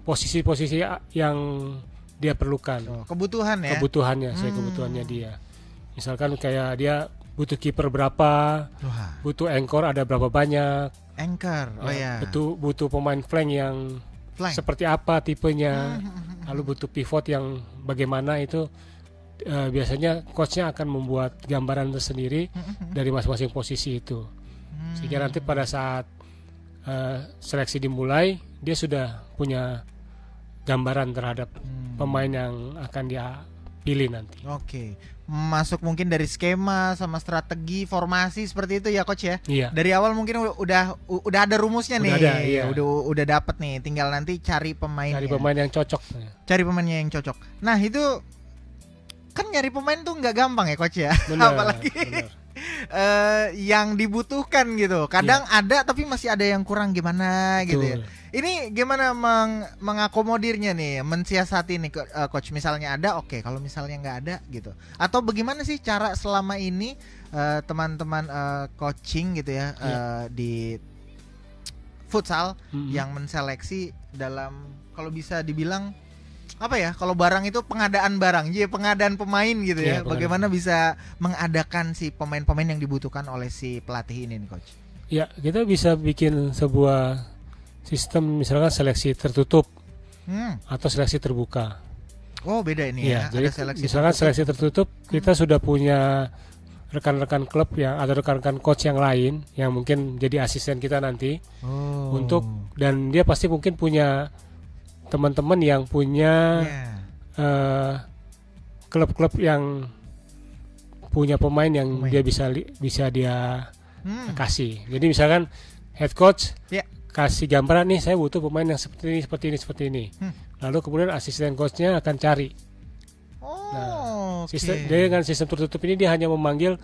A: posisi-posisi a- yang dia perlukan
C: Oh, kebutuhan ya.
A: kebutuhannya saya
C: Hmm.
A: kebutuhannya dia misalkan kayak dia butuh kiper berapa
C: Wah,
A: butuh anchor ada berapa banyak
C: anchor. Oh ya.
A: butuh butuh pemain flank yang
C: Flank.
A: seperti apa tipenya
C: Hmm,
A: lalu butuh pivot yang bagaimana itu eh, biasanya coachnya akan membuat gambaran tersendiri
C: Hmm,
A: dari masing-masing posisi itu sehingga nanti pada saat eh, seleksi dimulai dia sudah punya gambaran terhadap
C: Hmm.
A: pemain yang akan dia pilih nanti.
C: Oke. Masuk mungkin dari skema sama strategi formasi seperti itu ya coach ya.
A: Iya.
C: Dari awal mungkin udah udah ada rumusnya
A: Udah
C: nih.
A: ada, iya.
C: Udah udah dapet nih, tinggal nanti cari pemain.
A: Cari pemain yang cocok.
C: Cari pemainnya yang cocok. Nah, itu kan nyari pemain tuh nggak gampang ya coach ya.
A: Benar,
C: Apalagi
A: benar.
C: Eh, yang dibutuhkan gitu. Kadang ada tapi masih ada yang kurang gimana gitu ya.
A: Betul.
C: Ini gimana meng mengakomodirnya nih, mensiasati nih eh, coach misalnya ada oke, kalau misalnya nggak ada gitu. Atau bagaimana sih cara selama ini eh, teman-teman eh, coaching gitu ya
A: Iya.
C: eh, di futsal
A: Mm-mm.
C: yang menseleksi dalam kalau bisa dibilang apa ya kalau barang itu pengadaan barang jadi pengadaan pemain gitu ya
A: pengadaan.
C: bagaimana bisa mengadakan si pemain-pemain yang dibutuhkan oleh si pelatih ini nih coach
A: Ya, kita bisa bikin sebuah sistem misalkan seleksi tertutup
C: hmm.
A: atau seleksi terbuka.
C: oh beda ini ya,
A: Iya, jadi
C: ada seleksi
A: misalkan
C: tertutup.
A: seleksi tertutup kita sudah punya rekan-rekan klub yang atau rekan-rekan coach yang lain yang mungkin jadi asisten kita nanti
C: oh.
A: untuk dan dia pasti mungkin punya teman-teman yang punya
C: Iya.
A: eh, klub-klub yang punya pemain yang
C: Pemain.
A: dia bisa bisa dia
C: Hmm.
A: kasih. Jadi misalkan head coach
C: Ya.
A: kasih gambaran nih saya butuh pemain yang seperti ini seperti ini seperti ini.
C: Hmm.
A: Lalu kemudian asisten coachnya akan cari.
C: oh
A: Nah. Sistem, Jadi dengan sistem tertutup ini dia hanya memanggil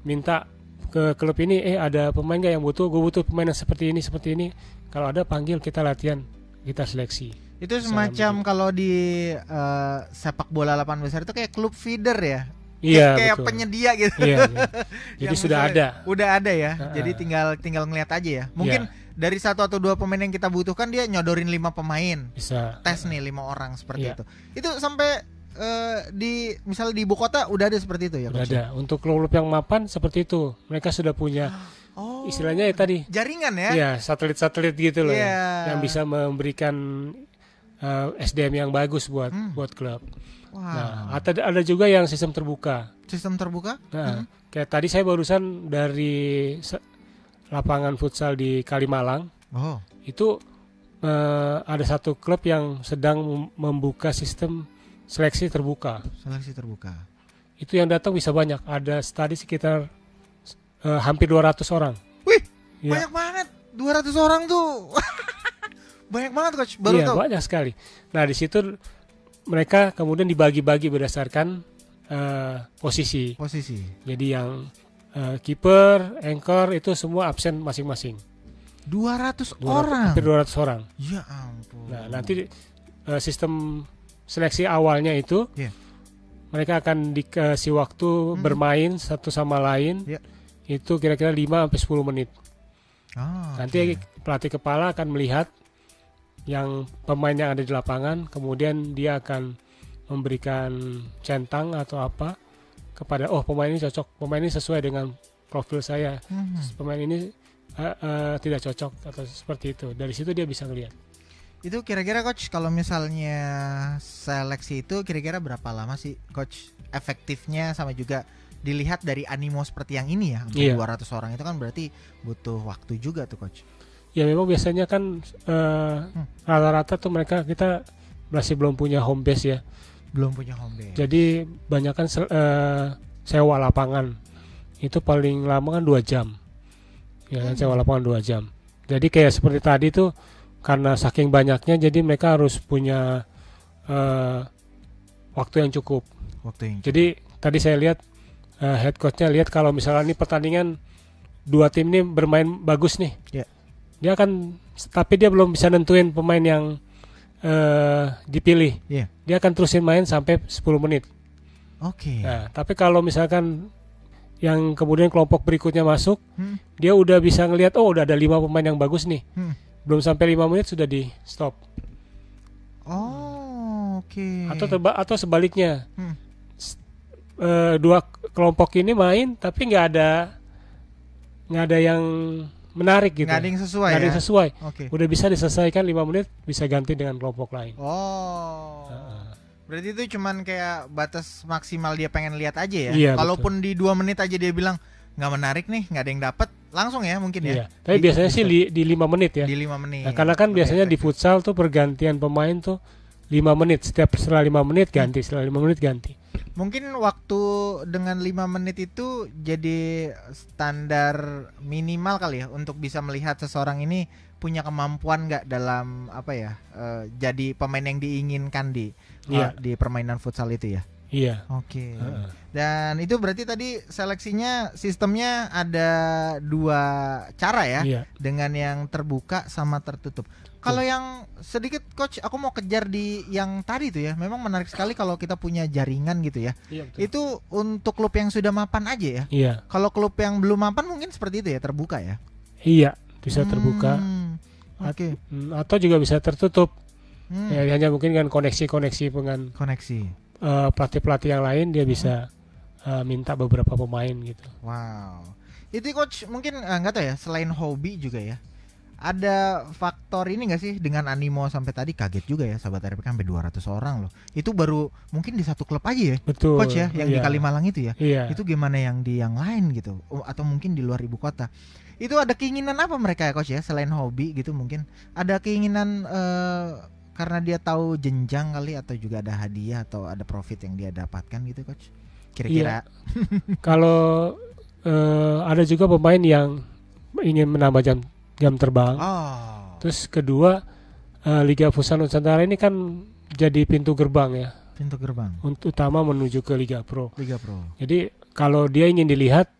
A: minta ke klub ini eh ada pemain nggak yang butuh gue butuh pemain yang seperti ini seperti ini kalau ada panggil kita latihan kita seleksi
C: itu semacam kalau di eh, sepak bola lapangan besar itu kayak klub feeder ya
A: iya
C: kayak
A: betul
C: penyedia gitu
A: iya, iya. jadi sudah
C: misalnya-
A: ada
C: Udah ada ya.
A: Ha-ha.
C: Jadi tinggal tinggal ngeliat aja ya. Mungkin
A: Iya.
C: dari satu atau dua pemain yang kita butuhkan dia nyodorin lima pemain.
A: bisa
C: Tes nih lima orang seperti
A: Iya.
C: itu. Itu sampai eh, di misalnya di ibu kota udah ada seperti itu ya,
A: sudah
C: Coach?
A: ada untuk klub-klub yang mapan seperti itu mereka sudah punya
C: Oh.
A: istilahnya ya tadi
C: jaringan ya.
A: ya satelit-satelit gitu loh ya,
C: Iya.
A: yang bisa memberikan eh, SDM yang bagus buat
C: Hmm.
A: buat klub
C: Wah.
A: nah ada ada juga yang sistem terbuka
C: Sistem terbuka?
A: Nah,
C: Hmm.
A: kayak tadi saya barusan dari lapangan futsal di Kalimalang
C: Oh.
A: itu eh, ada satu klub yang sedang mem- membuka sistem seleksi terbuka.
C: Seleksi terbuka.
A: Itu yang datang bisa banyak. Ada tadi sekitar eh, hampir 200 orang.
C: Wih,
A: Iya.
C: banyak banget. 200 orang tuh. banyak banget coach. Baru
A: iya,
C: tahu.
A: banyak sekali. Nah, di situ mereka kemudian dibagi-bagi berdasarkan eh, posisi.
C: Posisi.
A: Jadi yang eh, kiper, anchor itu semua absen masing-masing.
C: 200,
A: 200
C: orang.
A: Hampir 200 orang.
C: Ya ampun.
A: Nah, nanti eh, sistem seleksi awalnya itu
C: Iya.
A: mereka akan dikasih waktu
C: Hmm.
A: bermain satu sama lain.
C: Iya.
A: Itu kira-kira 5 sampai 10 menit.
C: Ah,
A: Nanti
C: oke.
A: pelatih kepala akan melihat yang pemain yang ada di lapangan, kemudian dia akan memberikan centang atau apa kepada oh pemain ini cocok, pemain ini sesuai dengan profil saya,
C: Mhm.
A: pemain ini eh, eh, tidak cocok atau seperti itu. Dari situ dia bisa ngelihat.
C: Itu kira-kira coach kalau misalnya seleksi itu kira-kira berapa lama sih coach efektifnya sama juga dilihat dari animo seperti yang ini ya sampai
A: Iya.
C: 200 orang itu kan berarti butuh waktu juga tuh coach.
A: Ya memang biasanya kan eh,
C: Hmm.
A: rata-rata tuh mereka kita masih belum punya home base ya.
C: Belum punya home base.
A: Jadi banyak kan sewa lapangan itu paling lama kan dua jam. Ya kan
C: Hmm.
A: sewa lapangan dua jam. Jadi kayak seperti tadi tuh karena saking banyaknya jadi mereka harus punya eh, waktu yang cukup.
C: Waktu yang
A: Jadi tadi saya lihat eh, head coachnya lihat kalau misalnya ini pertandingan dua tim ini bermain bagus nih,
C: Ya.
A: Dia akan tapi dia belum bisa nentuin pemain yang eh, dipilih.
C: Iya.
A: Dia akan terusin main sampai 10 menit.
C: Oke.
A: Nah, tapi kalau misalkan yang kemudian kelompok berikutnya masuk,
C: Hmm.
A: dia udah bisa ngelihat oh udah ada lima pemain yang bagus nih.
C: Hmm.
A: Belum sampai lima menit sudah di stop.
C: Oh, oke.
A: Atau terba- atau sebaliknya.
C: Hmm.
A: Eh, dua kelompok ini main tapi nggak ada nggak ada yang menarik gitu.
C: nggak ada yang sesuai
A: Nggak ada
C: ya.
A: yang sesuai.
C: Oke.
A: Udah bisa diselesaikan lima menit bisa ganti dengan kelompok lain.
C: Oh.
A: Heeh.
C: Berarti itu cuman kayak batas maksimal dia pengen lihat aja ya.
A: Iya,
C: Kalaupun di dua menit aja dia bilang nggak menarik nih, nggak ada yang dapat, langsung ya mungkin ya.
A: Iya. Tapi
C: Di-
A: biasanya sih
C: di-
A: di lima menit ya.
C: di lima menit.
A: Nah, karena kan biasanya di futsal tuh pergantian pemain tuh lima menit setiap setelah lima menit ganti setelah lima menit ganti
C: Mungkin waktu dengan 5 menit itu jadi standar minimal kali ya untuk bisa melihat seseorang ini punya kemampuan nggak dalam apa ya eh, jadi pemain yang diinginkan di
A: Iya.
C: eh, di permainan futsal itu ya.
A: iya
C: Oke.
A: Heeh.
C: Dan itu berarti tadi seleksinya sistemnya ada dua cara ya
A: iya
C: dengan yang terbuka sama tertutup. Kalau yang sedikit coach aku mau kejar di yang tadi tuh ya. Memang menarik sekali kalau kita punya jaringan gitu ya.
A: iya betul.
C: Itu untuk klub yang sudah mapan aja ya.
A: iya
C: Kalau klub yang belum mapan mungkin seperti itu ya, terbuka ya.
A: iya bisa terbuka
C: Hmm, Oke.
A: Hmm, atau juga bisa tertutup
C: Hmm,
A: ya hanya mungkin dengan koneksi-koneksi dengan
C: Koneksi.
A: eh, pelatih-pelatih yang lain dia bisa eh, minta beberapa pemain gitu
C: Wow. Itu coach mungkin eh, nggak tahu ya, selain hobi juga ya. Ada faktor ini nggak sih dengan animo sampai tadi kaget juga ya sahabat RPK sampai 200 orang loh. Itu baru mungkin di satu klub aja ya.
A: betul
C: Coach ya yang di
A: iya.
C: Kalimalang itu ya.
A: iya
C: Itu gimana yang di yang lain gitu Oh, atau mungkin di luar ibu kota. Itu ada keinginan apa mereka ya coach ya selain hobi gitu mungkin ada keinginan eh, karena dia tahu jenjang kali atau juga ada hadiah atau ada profit yang dia dapatkan gitu coach. Kira-kira
A: kalau eh, ada juga pemain yang ingin menambah jam jam terbang
C: Oh.
A: terus kedua eh, Liga Futsal Nusantara ini kan jadi pintu gerbang ya
C: Pintu gerbang
A: untuk utama menuju ke Liga Pro
C: Liga Pro.
A: jadi kalau dia ingin dilihat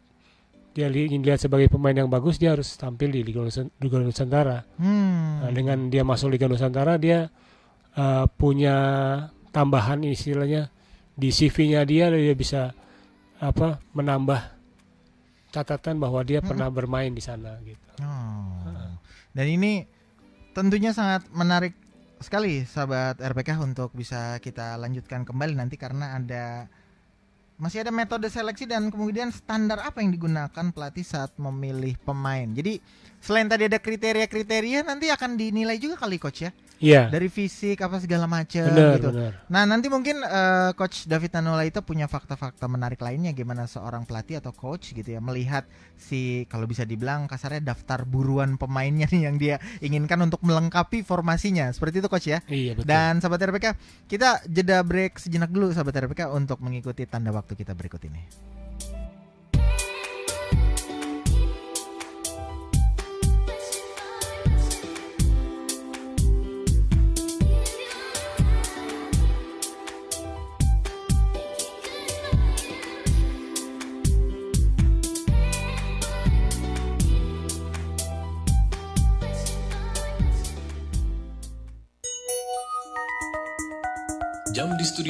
A: dia li- ingin dilihat sebagai pemain yang bagus dia harus tampil di Liga, Nusa- Liga Nusantara
C: Hmm.
A: Nah, dengan dia masuk Liga Nusantara dia eh, punya tambahan istilahnya di CV-nya dia dia bisa apa menambah catatan bahwa dia pernah bermain di sana gitu.
C: Oh. Dan ini tentunya sangat menarik sekali sahabat RPK untuk bisa kita lanjutkan kembali nanti karena ada masih ada metode seleksi dan kemudian standar apa yang digunakan pelatih saat memilih pemain. Jadi selain tadi ada kriteria-kriteria nanti akan dinilai juga kali coach ya
A: Iya.
C: dari fisik apa segala macam gitu.
A: benar.
C: Nah nanti mungkin eh, coach David Nanulaita punya fakta-fakta menarik lainnya gimana seorang pelatih atau coach gitu ya melihat si kalau bisa dibilang kasarnya daftar buruan pemainnya nih yang dia inginkan untuk melengkapi formasinya seperti itu coach ya.
A: Iya, betul.
C: Dan sahabat RPK kita jeda break sejenak dulu sahabat RPK untuk mengikuti tanda waktu kita berikut ini.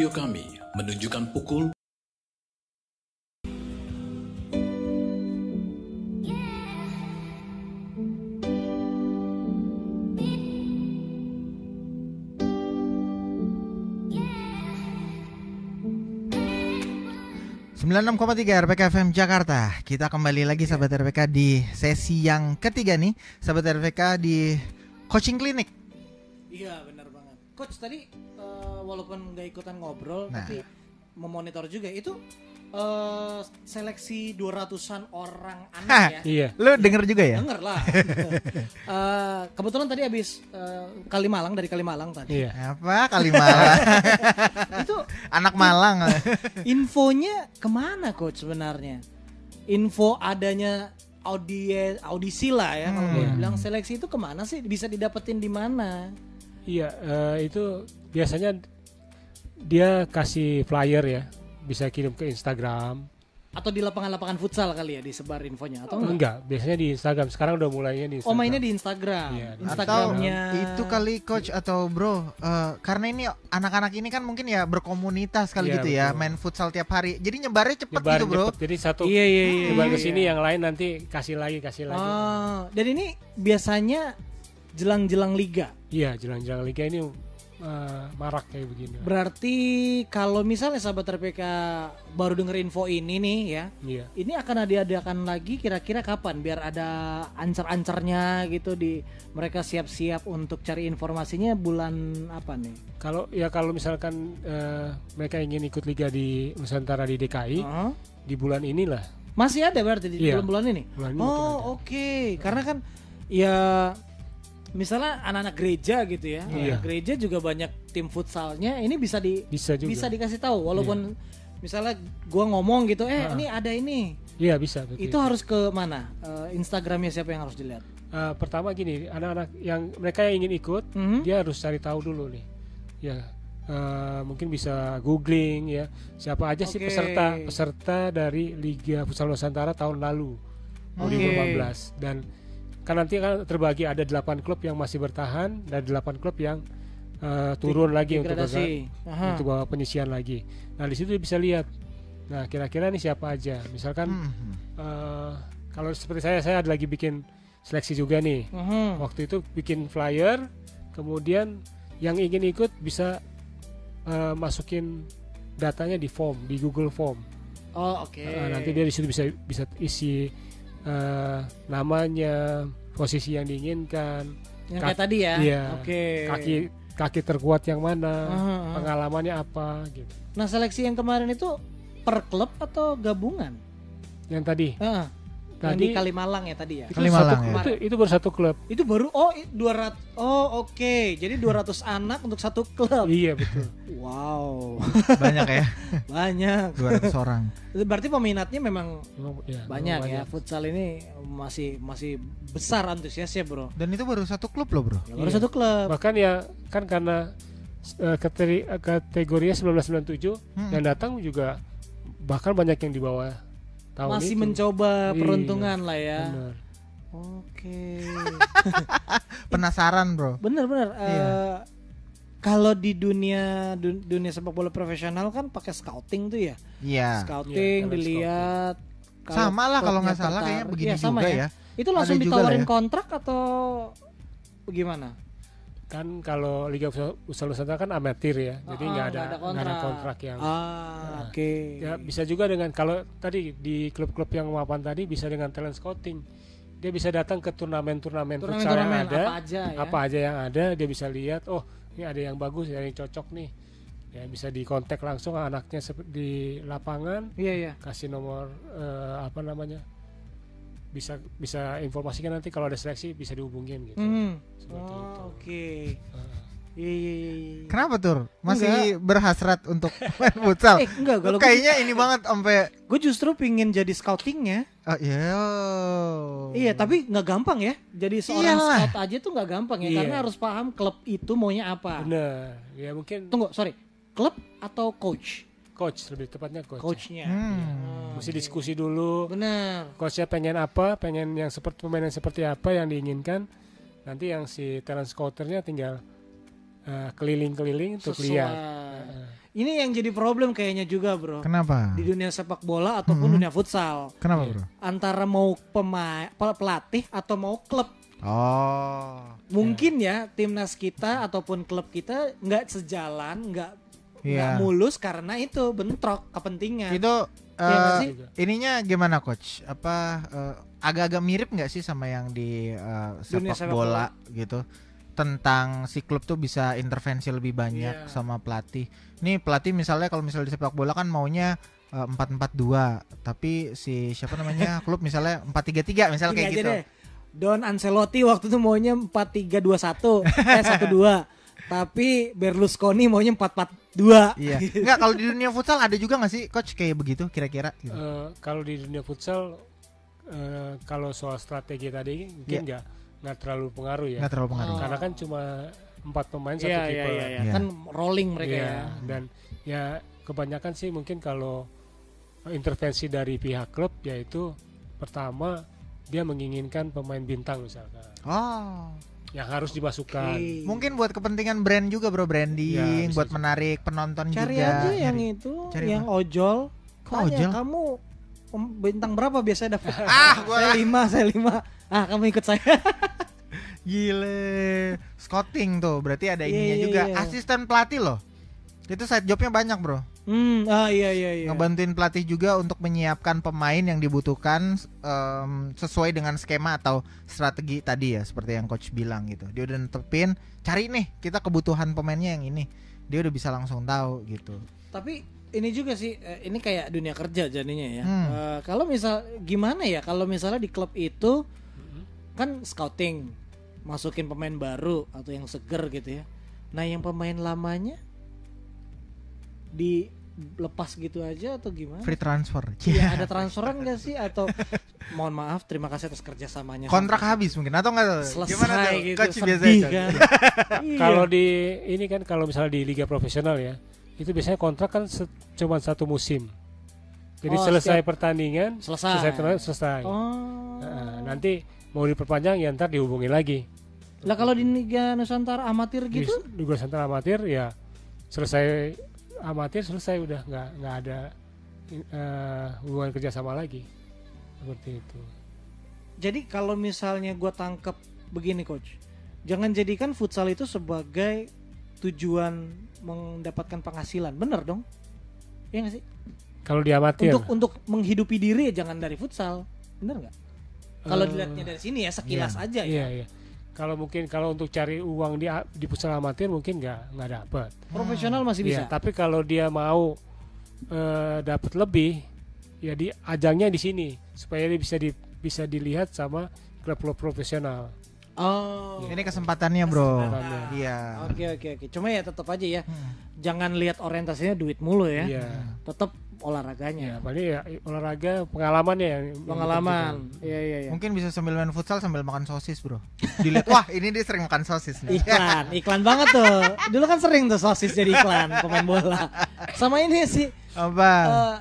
F: Studio kami menunjukkan pukul
C: Sembilan 96,3 RPK FM Jakarta. Kita kembali lagi sahabat RPK di sesi yang ketiga nih, sahabat RPK di coaching klinik.
D: Iya. Coach tadi eh, walaupun nggak ikutan ngobrol
C: Nah.
D: tapi memonitor juga itu eh, seleksi 200-an orang anak ya.
A: Iya.
C: Lu denger juga ya?
D: Denger lah. Eh, kebetulan tadi habis eh, Kalimalang dari Kalimalang tadi.
A: Iya.
C: Apa Kalimalang?
D: Itu
C: Anak Malang.
D: infonya ke mana coach sebenarnya? Info adanya audi audisi lah ya kalau
C: Hmm.
D: boleh bilang seleksi itu ke mana sih bisa didapetin di mana?
A: Iya, eh, itu biasanya dia kasih flyer ya, bisa kirim ke Instagram.
D: Atau di lapangan-lapangan futsal kali ya disebar infonya atau
A: Oh,
D: enggak?
A: enggak, biasanya di Instagram. Sekarang udah mulainya di Instagram.
D: Oh mainnya di Instagram.
A: Iya, di
C: Atau
D: Instagramnya
C: itu kali coach atau bro, eh, karena ini anak-anak ini kan mungkin ya berkomunitas kali
A: Iya,
C: gitu ya,
A: betul.
C: main futsal tiap hari. Jadi nyebarnya cepet
A: Nyebar
C: gitu bro.
A: cepet. Jadi satu
D: Iya iya iya.
A: nyebar
D: iya,
A: ke sini
D: iya.
A: yang lain nanti kasih lagi, kasih lagi.
D: Oh, dan ini biasanya jelang-jelang liga.
A: Iya, jalan-jalan liga ini eh, marak kayak begini.
D: Berarti kalau misalnya sahabat RPK baru denger info ini nih ya,
A: Iya.
D: ini akan diadakan lagi kira-kira kapan biar ada ancer-ancernya gitu di mereka siap-siap untuk cari informasinya bulan apa nih?
A: Kalau ya kalau misalkan eh, mereka ingin ikut liga di Nusantara di DKI
D: Oh,
A: di bulan inilah.
D: Masih ada berarti di
A: Iya.
D: bulan-bulan ini?
A: Bulan ini.
D: Oh, oke. Karena kan ya misalnya anak-anak gereja gitu ya.
A: Iya.
D: Anak Gereja juga banyak tim futsalnya ini bisa di
A: Bisa juga.
D: bisa dikasih tahu walaupun misalnya gua ngomong gitu, eh ini ada ini.
A: Iya bisa. betul.
D: Itu harus ke mana? Eh, Instagramnya siapa yang harus dilihat?
A: Eh, pertama gini, anak-anak yang mereka yang ingin ikut,
D: Mhm.
A: dia harus cari tahu dulu nih. Ya, eh, mungkin bisa googling ya. Siapa aja sih
D: Oke.
A: peserta peserta dari Liga Futsal Nusantara tahun lalu 2015 dan kan nanti kan terbagi ada 8 klub yang masih bertahan dan 8 klub yang eh, turun lagi untuk bawa- untuk bawa penyisian lagi. Nah di situ bisa lihat. Nah kira-kira nih siapa aja. Misalkan
C: Hmm.
A: eh, kalau seperti saya saya ada lagi bikin seleksi juga nih.
D: Mhm.
A: Waktu itu bikin flyer, kemudian yang ingin ikut bisa eh, masukin datanya di form di Google Form.
D: Oh, oke.
A: Eh, nanti dia di situ bisa bisa isi eh, namanya, posisi yang diinginkan,
D: yang kayak tadi ya.
A: iya.
D: Oke.
A: kaki kaki terkuat yang mana,
D: aha.
A: pengalamannya apa gitu.
D: Nah, seleksi yang kemarin itu per klub atau gabungan?
A: Yang tadi,
D: Heeh. Yang
A: tadi
D: di Kalimalang ya tadi ya.
A: itu
C: Kalimalang
A: satu,
C: ya.
A: itu, itu baru satu klub.
D: Itu baru oh i- 200 Oh, oke. Jadi 200 anak untuk satu klub.
A: Iya betul.
D: Wow.
C: Banyak ya,
D: Banyak.
C: 200 orang.
D: Berarti peminatnya memang
A: Memang- ya,
D: banyak ya. Futsal ini masih masih besar antusiasnya, Bro.
C: Dan itu baru satu klub loh, Bro.
D: Ya, baru
A: Iya.
D: satu klub.
A: bahkan ya kan karena eh, kateri- eh, kategorinya 1997
C: Hmm.
A: yang datang juga bahkan banyak yang di bawah tahun
D: Masih
A: itu.
D: mencoba
A: Iya,
D: peruntungan lah ya.
A: Benar.
D: Oke.
C: Penasaran, Bro.
D: Bener-bener.
C: Iya.
D: eh, kalau di dunia dun- dunia sepak bola profesional kan pakai scouting tuh ya.
C: Iya.
D: Scouting
A: Iya,
D: dilihat.
C: Sama lah kalau nggak salah kayaknya begini
D: Iya, sama
C: juga ya.
D: Itu langsung
C: Ada juga
D: ditawarin
C: ya.
D: kontrak atau gimana?
A: Kan kalau Liga Futsal Nusantara kan amatir ya, jadi
D: Ah,
A: nggak ada
D: nggak
A: ada kontrak yang
D: Ah, oke.
A: ya bisa juga dengan kalau tadi di klub-klub yang mapan tadi bisa dengan talent scouting. Dia bisa datang ke turnamen-turnamen futsal yang ada,
D: apa aja ya.
A: apa aja yang ada, dia bisa lihat, oh ini ada yang bagus, ada yang cocok nih. Ya bisa dikontak langsung anaknya di lapangan,
D: Iya, iya.
A: kasih nomor eh, apa namanya bisa bisa informasikan nanti kalau ada seleksi bisa dihubungin gitu
D: Hmm.
A: Seperti itu.
D: Oh, oke.
A: Heeh.
D: Iya, iya, iya, iya.
C: Kenapa tur? Masih berhasrat untuk main futsal?
D: Eh, enggak, kalau gue,
C: kayaknya ini banget sampai
D: gue justru pingin jadi scoutingnya.
C: oh, iya.
D: Iya, tapi nggak gampang ya. Jadi seorang
C: Iyalah.
D: scout aja tuh nggak gampang ya,
A: Iya.
D: karena harus paham klub itu maunya apa.
A: bener ya mungkin
D: Tunggu, sorry. Klub atau coach?
A: Coach lebih tepatnya coach
D: Coachnya.
C: Hmm.
A: mesti diskusi dulu
D: Benar.
A: coachnya pengen apa pengen yang seperti pemain yang seperti apa yang diinginkan nanti yang si talent scouternya tinggal eh, keliling-keliling untuk lihat
D: Ini yang jadi problem kayaknya juga, bro.
C: Kenapa?
D: Di dunia sepak bola ataupun
C: Hmm.
D: dunia futsal.
C: Kenapa. Bro?
D: Antara mau pemain pelatih atau mau klub.
C: Oh.
D: Mungkin ya timnas kita ataupun klub kita nggak sejalan, nggak nggak
C: Iya.
D: mulus karena itu bentrok kepentingan.
C: Itu eh,
D: sih?
C: ininya gimana coach? Apa eh, agak-agak mirip nggak sih sama yang di eh,
D: Dunia
C: sepak
D: sepak
C: bola gitu? Tentang si klub tuh bisa intervensi lebih banyak
D: Iya.
C: sama pelatih. Nih pelatih misalnya kalau misalnya di sepak bola kan maunya empat empat dua, tapi si siapa namanya klub misalnya empat tiga tiga misalnya
D: Gini
C: kayak gitu.
D: deh. Don Ancelotti waktu itu maunya 4-3-2-1 eh 1-2. Tapi Berlusconi maunya 4-4-2.
C: Iya. Enggak kalau di dunia futsal ada juga nggak sih coach kayak begitu kira-kira? Gitu.
A: Eh, kalau di dunia futsal eh, kalau soal strategi tadi mungkin
C: Iya.
A: nggak nggak terlalu pengaruh ya
C: Nggak terlalu pengaruh.
D: Oh.
A: karena kan cuma empat pemain satu
D: Iya, iya,
A: kiper
D: iya, iya.
C: Iya.
D: Kan rolling mereka
A: Iya,
D: ya.
A: dan ya kebanyakan sih mungkin kalau intervensi dari pihak klub yaitu pertama dia menginginkan pemain bintang misalkan
C: Oh.
A: Yang harus dimasukkan
D: Oke.
C: Mungkin buat kepentingan brand juga bro branding,
A: Ya, bisa
C: buat
A: juga.
C: menarik penonton
D: Cari
C: juga.
D: aja yang
C: Nyari.
D: itu,
C: Cari
D: yang ojol.
C: Kok
D: Tanya,
C: ojol?
D: kamu pem- bintang berapa biasanya dapat?
C: Ah, gua
D: saya lima, saya lima. Ah, kamu ikut saya.
C: Gile. Scouting tuh, berarti ada
D: Iya,
C: ininya
D: iya,
C: juga.
D: iya.
C: Asisten pelatih loh. Itu side jobnya banyak bro.
D: Hmm, ah iya iya iya.
C: Ngebantuin pelatih juga untuk menyiapkan pemain yang dibutuhkan em, sesuai dengan skema atau strategi tadi ya, seperti yang coach bilang gitu. Dia udah netepin, cari nih kita kebutuhan pemainnya yang ini. Dia udah bisa langsung tahu gitu.
D: Tapi ini juga sih, eh, ini kayak dunia kerja jadinya ya.
C: Hmm.
D: Eh, kalau misal gimana ya? Kalau misalnya di klub itu kan scouting, masukin pemain baru atau yang seger gitu ya. Nah, yang pemain lamanya dilepas gitu aja atau gimana?
C: Free transfer.
D: Iya, ada transferan nggak sih atau mohon maaf terima kasih atas kerjasamanya
C: Kontrak habis mungkin atau enggak?
D: selesai
C: Gimana tuh?
D: gitu
C: Coach
D: sedih
C: biasanya,
D: kan Iya.
A: Kalau di ini kan kalau misalnya di liga profesional ya, itu biasanya kontrak kan se- cuma satu musim. Jadi
D: Oh,
A: selesai
D: setiap-
A: pertandingan,
D: selesai
A: selesai turnamen, selesai.
D: oh
A: Nah, nanti mau diperpanjang ya ntar dihubungi lagi.
D: lah kalau di Liga Nusantara amatir
A: Di,
D: gitu
A: di Liga Nusantara amatir ya selesai amatir selesai udah nggak nggak ada eh, hubungan kerjasama lagi. Seperti itu.
D: jadi kalau misalnya gue tangkep begini coach. Jangan jadikan futsal itu sebagai tujuan mendapatkan penghasilan. Bener dong. Iya nggak sih?
A: Kalau di amatir,
D: untuk untuk menghidupi diri ya jangan dari futsal. Bener nggak? Kalau
A: Eh,
D: dilihatnya dari sini ya sekilas aja
A: iya
D: ya
A: iya. Kalau mungkin kalau untuk cari uang di di futsal amatir mungkin nggak nggak dapat.
D: profesional masih bisa
A: Iya, tapi kalau dia mau eh, dapat lebih, ya di ajangnya di sini supaya dia bisa di, bisa dilihat sama klub-klub profesional.
D: Oh
C: Ini kesempatannya, Bro.
A: Kesempatannya.
C: Iya.
D: Oke oke oke. Cuma ya tetap aja ya.
C: Hmm.
D: Jangan lihat orientasinya duit mulu ya.
A: Iya.
D: Tetap
A: Ya,
D: olahraganya.
A: paling ya olahraga pengalamannya yang yang
D: Pengalaman.
A: ditunjukkan.
D: Iya iya iya.
C: Mungkin bisa sambil main futsal sambil makan sosis, Bro. Dilihat, wah ini dia sering makan sosis nih.
D: Iklan, iklan banget tuh. Dulu kan sering tuh sosis jadi iklan pemain bola. Sama ini sih
C: Apa?
D: eh,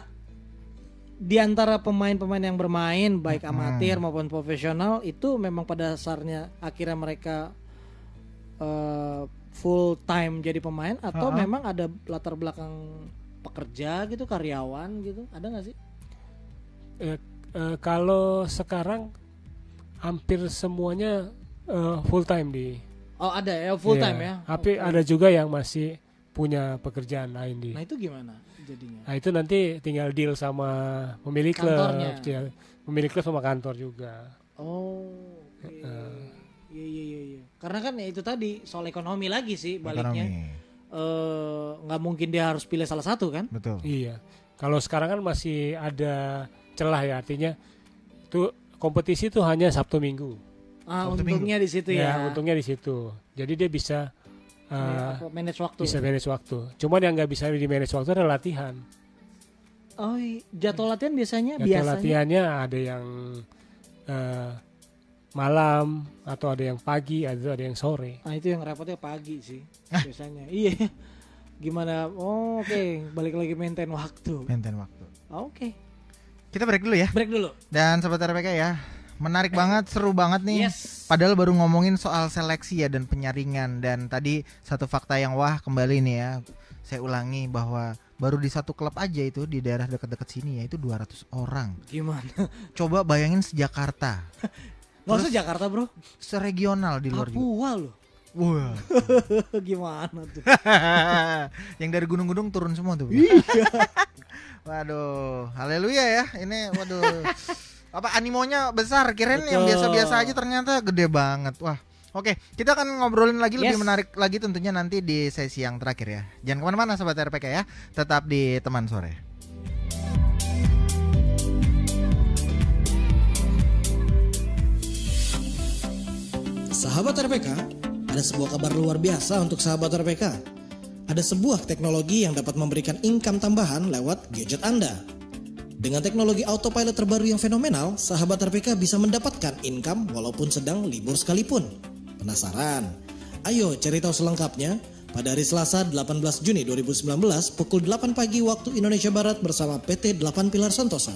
D: di antara pemain-pemain yang bermain baik
C: Hmm.
D: amatir maupun profesional itu memang pada dasarnya akhirnya mereka eh, full time jadi pemain atau
C: Ha-ha.
D: memang ada latar belakang pekerja gitu karyawan gitu ada nggak sih
A: Eh, kalau sekarang hampir semuanya eh, full time di
D: oh ada ya full
A: Iya.
D: time ya
A: Tapi
D: Oke.
A: ada juga yang masih punya pekerjaan lain di.
D: nah itu gimana jadinya
A: Nah itu nanti tinggal deal sama pemilik klub, ya. pemilik klub sama kantor juga.
D: oh.
A: Eh.
D: iya iya iya iya karena kan ya itu tadi soal ekonomi lagi sih baliknya
C: Ekonomi.
D: Eh, nggak mungkin dia harus pilih salah satu kan
C: Betul.
A: Iya. Kalau sekarang kan masih ada celah ya artinya tuh kompetisi tuh hanya Sabtu Minggu.
D: ah
C: Sabtu
D: untungnya di situ ya,
A: Ya, untungnya di situ. Jadi dia bisa Eh,
D: apa, manage waktu
A: bisa manage waktu. Cuman yang nggak bisa di manage waktu adalah latihan.
D: oh jadwal latihan biasanya
A: Jadwal
D: biasanya
A: latihannya ada yang eh, malam atau ada yang pagi, ada ada yang sore.
D: nah itu yang repotnya pagi sih biasanya iya gimana oh oke balik lagi maintain waktu
C: Maintain waktu.
D: oke
C: Kita break dulu ya.
D: break dulu
C: Dan sobat RPK ya, menarik banget, seru banget nih.
D: yes
C: Padahal baru ngomongin soal seleksi ya dan penyaringan dan tadi satu fakta yang wah kembali nih ya. Saya ulangi bahwa baru di satu klub aja itu di daerah dekat-dekat sini ya itu 200 orang.
D: gimana
C: Coba bayangin sejakarta,
D: nggak usah Jakarta bro
C: seregional di luar juga.
D: Papua loh
C: Wah.
D: gimana tuh
C: yang dari gunung-gunung turun semua tuh. waduh, haleluya ya. Ini waduh. Apa animonya besar, kirain yang biasa-biasa aja ternyata gede banget. Wah. Oke, kita akan ngobrolin lagi lebih
D: Yes.
C: menarik lagi tentunya nanti di sesi yang terakhir ya. Jangan ke mana-mana sobat RPK ya, tetap di teman sore.
E: Sahabat RPK, ada sebuah kabar luar biasa untuk sahabat RPK. Ada sebuah teknologi yang dapat memberikan income tambahan lewat gadget Anda. Dengan teknologi autopilot terbaru yang fenomenal, sahabat RPK bisa mendapatkan income walaupun sedang libur sekalipun. Penasaran? Ayo cari tahu selengkapnya pada hari Selasa 18 Juni 2019 pukul 8 pagi waktu Indonesia Barat bersama PT 8 Pilar Santosa.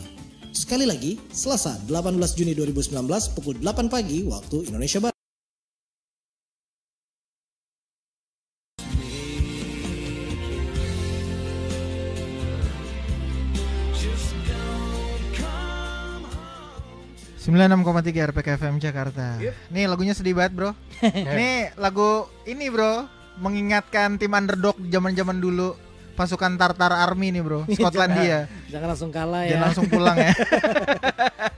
E: Sekali lagi, Selasa 18 Juni 2019 pukul 8 pagi waktu Indonesia Barat.
C: Sembilan enam koma tiga RPK FM Jakarta. Nih lagunya sedih banget bro. Nih lagu ini bro, mengingatkan tim underdog zaman-zaman dulu pasukan Tartar Army nih bro, Skotlandia.
D: jangan langsung kalah ya
C: Jangan langsung pulang ya.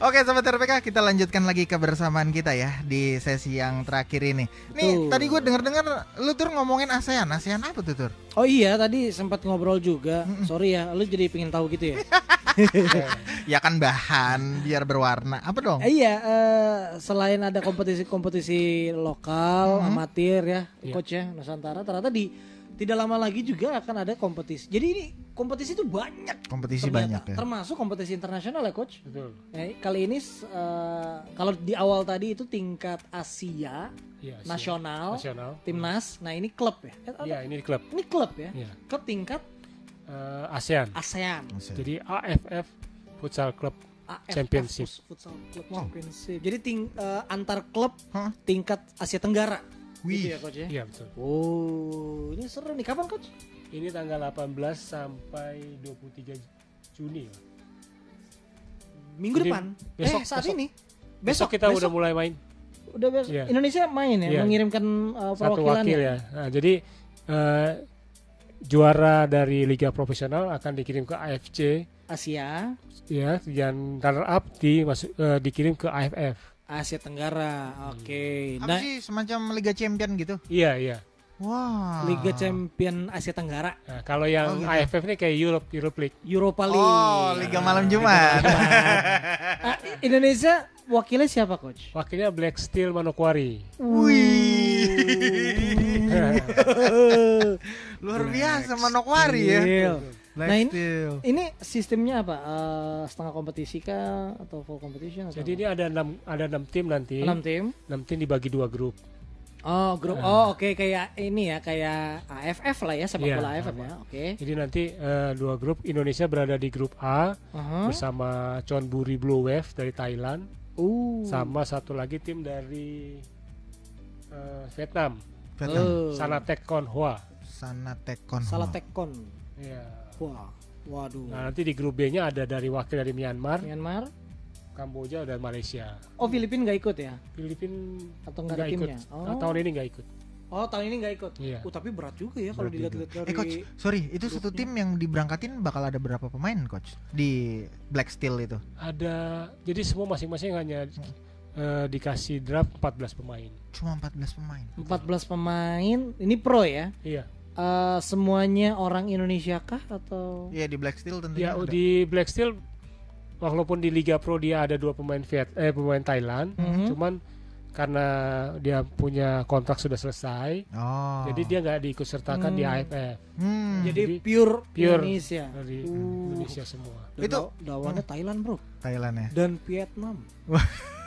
C: Oke sobat RPK, kita lanjutkan lagi kebersamaan kita ya di sesi yang terakhir ini. Nih, tadi gue denger-dengar lu tur ngomongin ASEAN. ASEAN apa tuh, Tur?
D: Oh iya tadi sempat ngobrol juga. Sorry ya, lu jadi pengen tahu gitu ya.
C: Ya kan bahan biar berwarna. Apa dong?
D: Eh, iya, eh, selain ada kompetisi-kompetisi lokal, amatir ya,
A: Iya.
D: coach ya Nusantara, ternyata di tidak lama lagi juga akan ada kompetisi. Jadi ini kompetisi itu banyak.
C: Kompetisi
D: ternyata.
C: banyak ya.
D: Termasuk kompetisi internasional ya coach.
A: Betul.
D: Eh, kali ini eh, kalau di awal tadi itu tingkat Asia,
A: Iya, Asia.
D: nasional,
A: Nasional.
D: timnas. Nah ini klub ya. Eh,
A: Iya, ini klub.
D: Ini klub ya.
A: Iya.
D: Klub tingkat
A: Eh, ASEAN.
D: ASEAN.
A: Jadi AFF Futsal Club
D: AFF
A: Championship.
D: Fut- Futsal Club Championship. Jadi ting, eh, antar klub
C: Hah?
D: tingkat Asia Tenggara.
C: Wih.
D: Gitu ya coach ya.
A: Iya, betul.
D: Oh, ini seru nih. Kapan coach?
A: Ini tanggal 18 sampai 23 Juni. ya.
D: Minggu
A: Jadi,
D: depan.
A: besok-
D: eh, saat
A: besok.
D: ini.
A: Besok, kita udah mulai main
D: udah besok.
A: Iya.
D: Indonesia main ya,
A: Iya.
D: mengirimkan uh,
A: satu
D: perwakilan
A: wakil ya. Nah, jadi eh, juara dari liga profesional akan dikirim ke AFC
D: Asia,
A: ya dan runner up di masuk eh, dikirim ke AFF.
D: Asia Tenggara. Oke.
C: Apa
D: Nah,
C: sih semacam Liga Champion gitu?
A: Iya, iya.
C: Wah.
D: Liga Champion Asia Tenggara,
A: Nah, kalau yang
C: Oh, gitu.
A: AFF ini kayak Europe Europe League.
D: Europa League.
C: Oh, Liga Malam Jumat.
D: Ah, Indonesia wakilnya siapa coach?
A: Wakilnya Black Steel Manokwari.
C: Luar biasa Manokwari ya. Black
D: Nah, ini-
C: Steel.
D: Ini sistemnya apa? Eh, setengah kompetisi kah atau full competition? Atau
A: Jadi ini ada enam ada enam tim nanti.
D: enam tim.
A: Enam tim dibagi dua grup.
D: Oh grup. Oh oke kayak ini ya kayak AFF lah ya sepak
A: Iya,
D: bola AFF
A: sama.
D: ya. Oke.
A: Jadi nanti eh, dua grup Indonesia berada di grup A
D: Aha.
A: bersama Chonburi Blue Wave dari Thailand
D: Uh.
A: sama satu lagi tim dari eh, Vietnam,
C: Vietnam.
D: Oh.
A: Sanatek Konhua.
C: Sana Tekon.
D: Salah tekon.
A: Iya.
D: Wah. Waduh.
A: Nah, nanti di grup B-nya ada dari wakil dari Myanmar,
D: Myanmar.
A: Kamboja dan Malaysia.
D: Oh Filipina nggak ikut ya?
A: Filipin
D: Atau nggak ada
A: ikut.
D: timnya?
A: Nah,
D: Oh.
A: Tahun ini nggak ikut.
D: Oh tahun ini nggak ikut.
A: Iya.
D: Oh tapi berat juga ya kalau dilihat-lihat dari.
C: Eh coach, sorry, itu satu tim yang diberangkatin bakal ada berapa pemain coach di Black Steel itu?
A: Ada jadi semua masing-masing hanya eh, dikasih draft 14 pemain.
C: Cuma 14 pemain.
D: 14 pemain. Ini pro ya?
A: Iya.
D: Eh, semuanya orang Indonesia kah atau?
C: Iya di Black Steel tentunya.
A: Ya
C: ada.
A: di Black Steel walaupun di Liga Pro dia ada dua pemain Viet eh pemain Thailand,
D: Mhm.
A: cuman karena dia punya kontrak sudah selesai,
C: Oh.
A: jadi dia nggak diikut sertakan di
D: Hmm.
A: AFF
C: Hmm.
D: Jadi
A: Jadi
D: pure,
A: pure
D: Indonesia.
A: dari
D: Uh.
A: Indonesia semua.
D: Dan
C: Itu-
D: law- lawannya Thailand bro
C: Thailand ya.
D: dan Vietnam.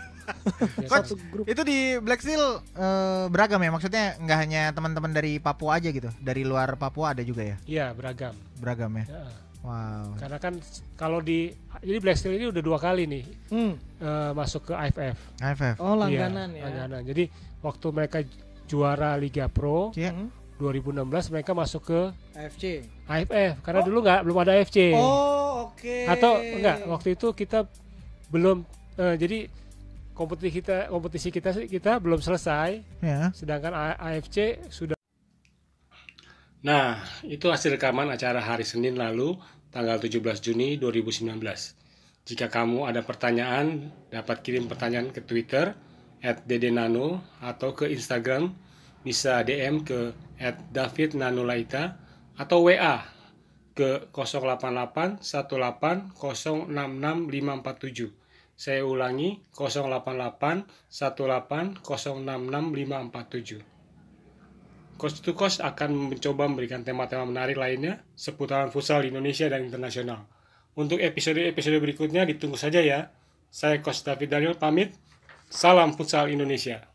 A: Ya,
C: Coach,
D: grup.
C: Itu di Black Steel eh, beragam ya maksudnya nggak hanya teman-teman dari Papua aja gitu, dari luar Papua ada juga ya
A: Iya beragam.
C: beragam ya.
A: Ya,
C: Wow.
A: Karena kan kalau di jadi Black Steel ini udah dua kali nih
D: Hmm.
A: eh, masuk ke AFF.
C: AFF.
D: Oh langganan
A: Iya,
D: ya.
A: langganan. Jadi waktu mereka juara Liga Pro
C: Iya.
D: Hmm.
A: 2016 mereka masuk ke
D: AFC.
A: AFF karena dulu nggak belum ada AFC.
D: Oh oke.
A: Atau enggak waktu itu kita belum eh, jadi kompetisi kita kompetisi kita kita belum selesai
C: Ya.
A: sedangkan AFC sudah Nah, itu hasil rekaman acara hari Senin lalu, tanggal 17 Juni 2019. Jika kamu ada pertanyaan, dapat kirim pertanyaan ke Twitter @dedenano atau ke Instagram bisa DM ke @davidnanulaita atau WA ke 088 18 066 547. Saya ulangi 088 18 066 547. Coach to Coach akan mencoba memberikan tema-tema menarik lainnya seputaran futsal di Indonesia dan internasional. Untuk episode-episode berikutnya ditunggu saja ya. Saya Coach David Daniel pamit. Salam futsal Indonesia.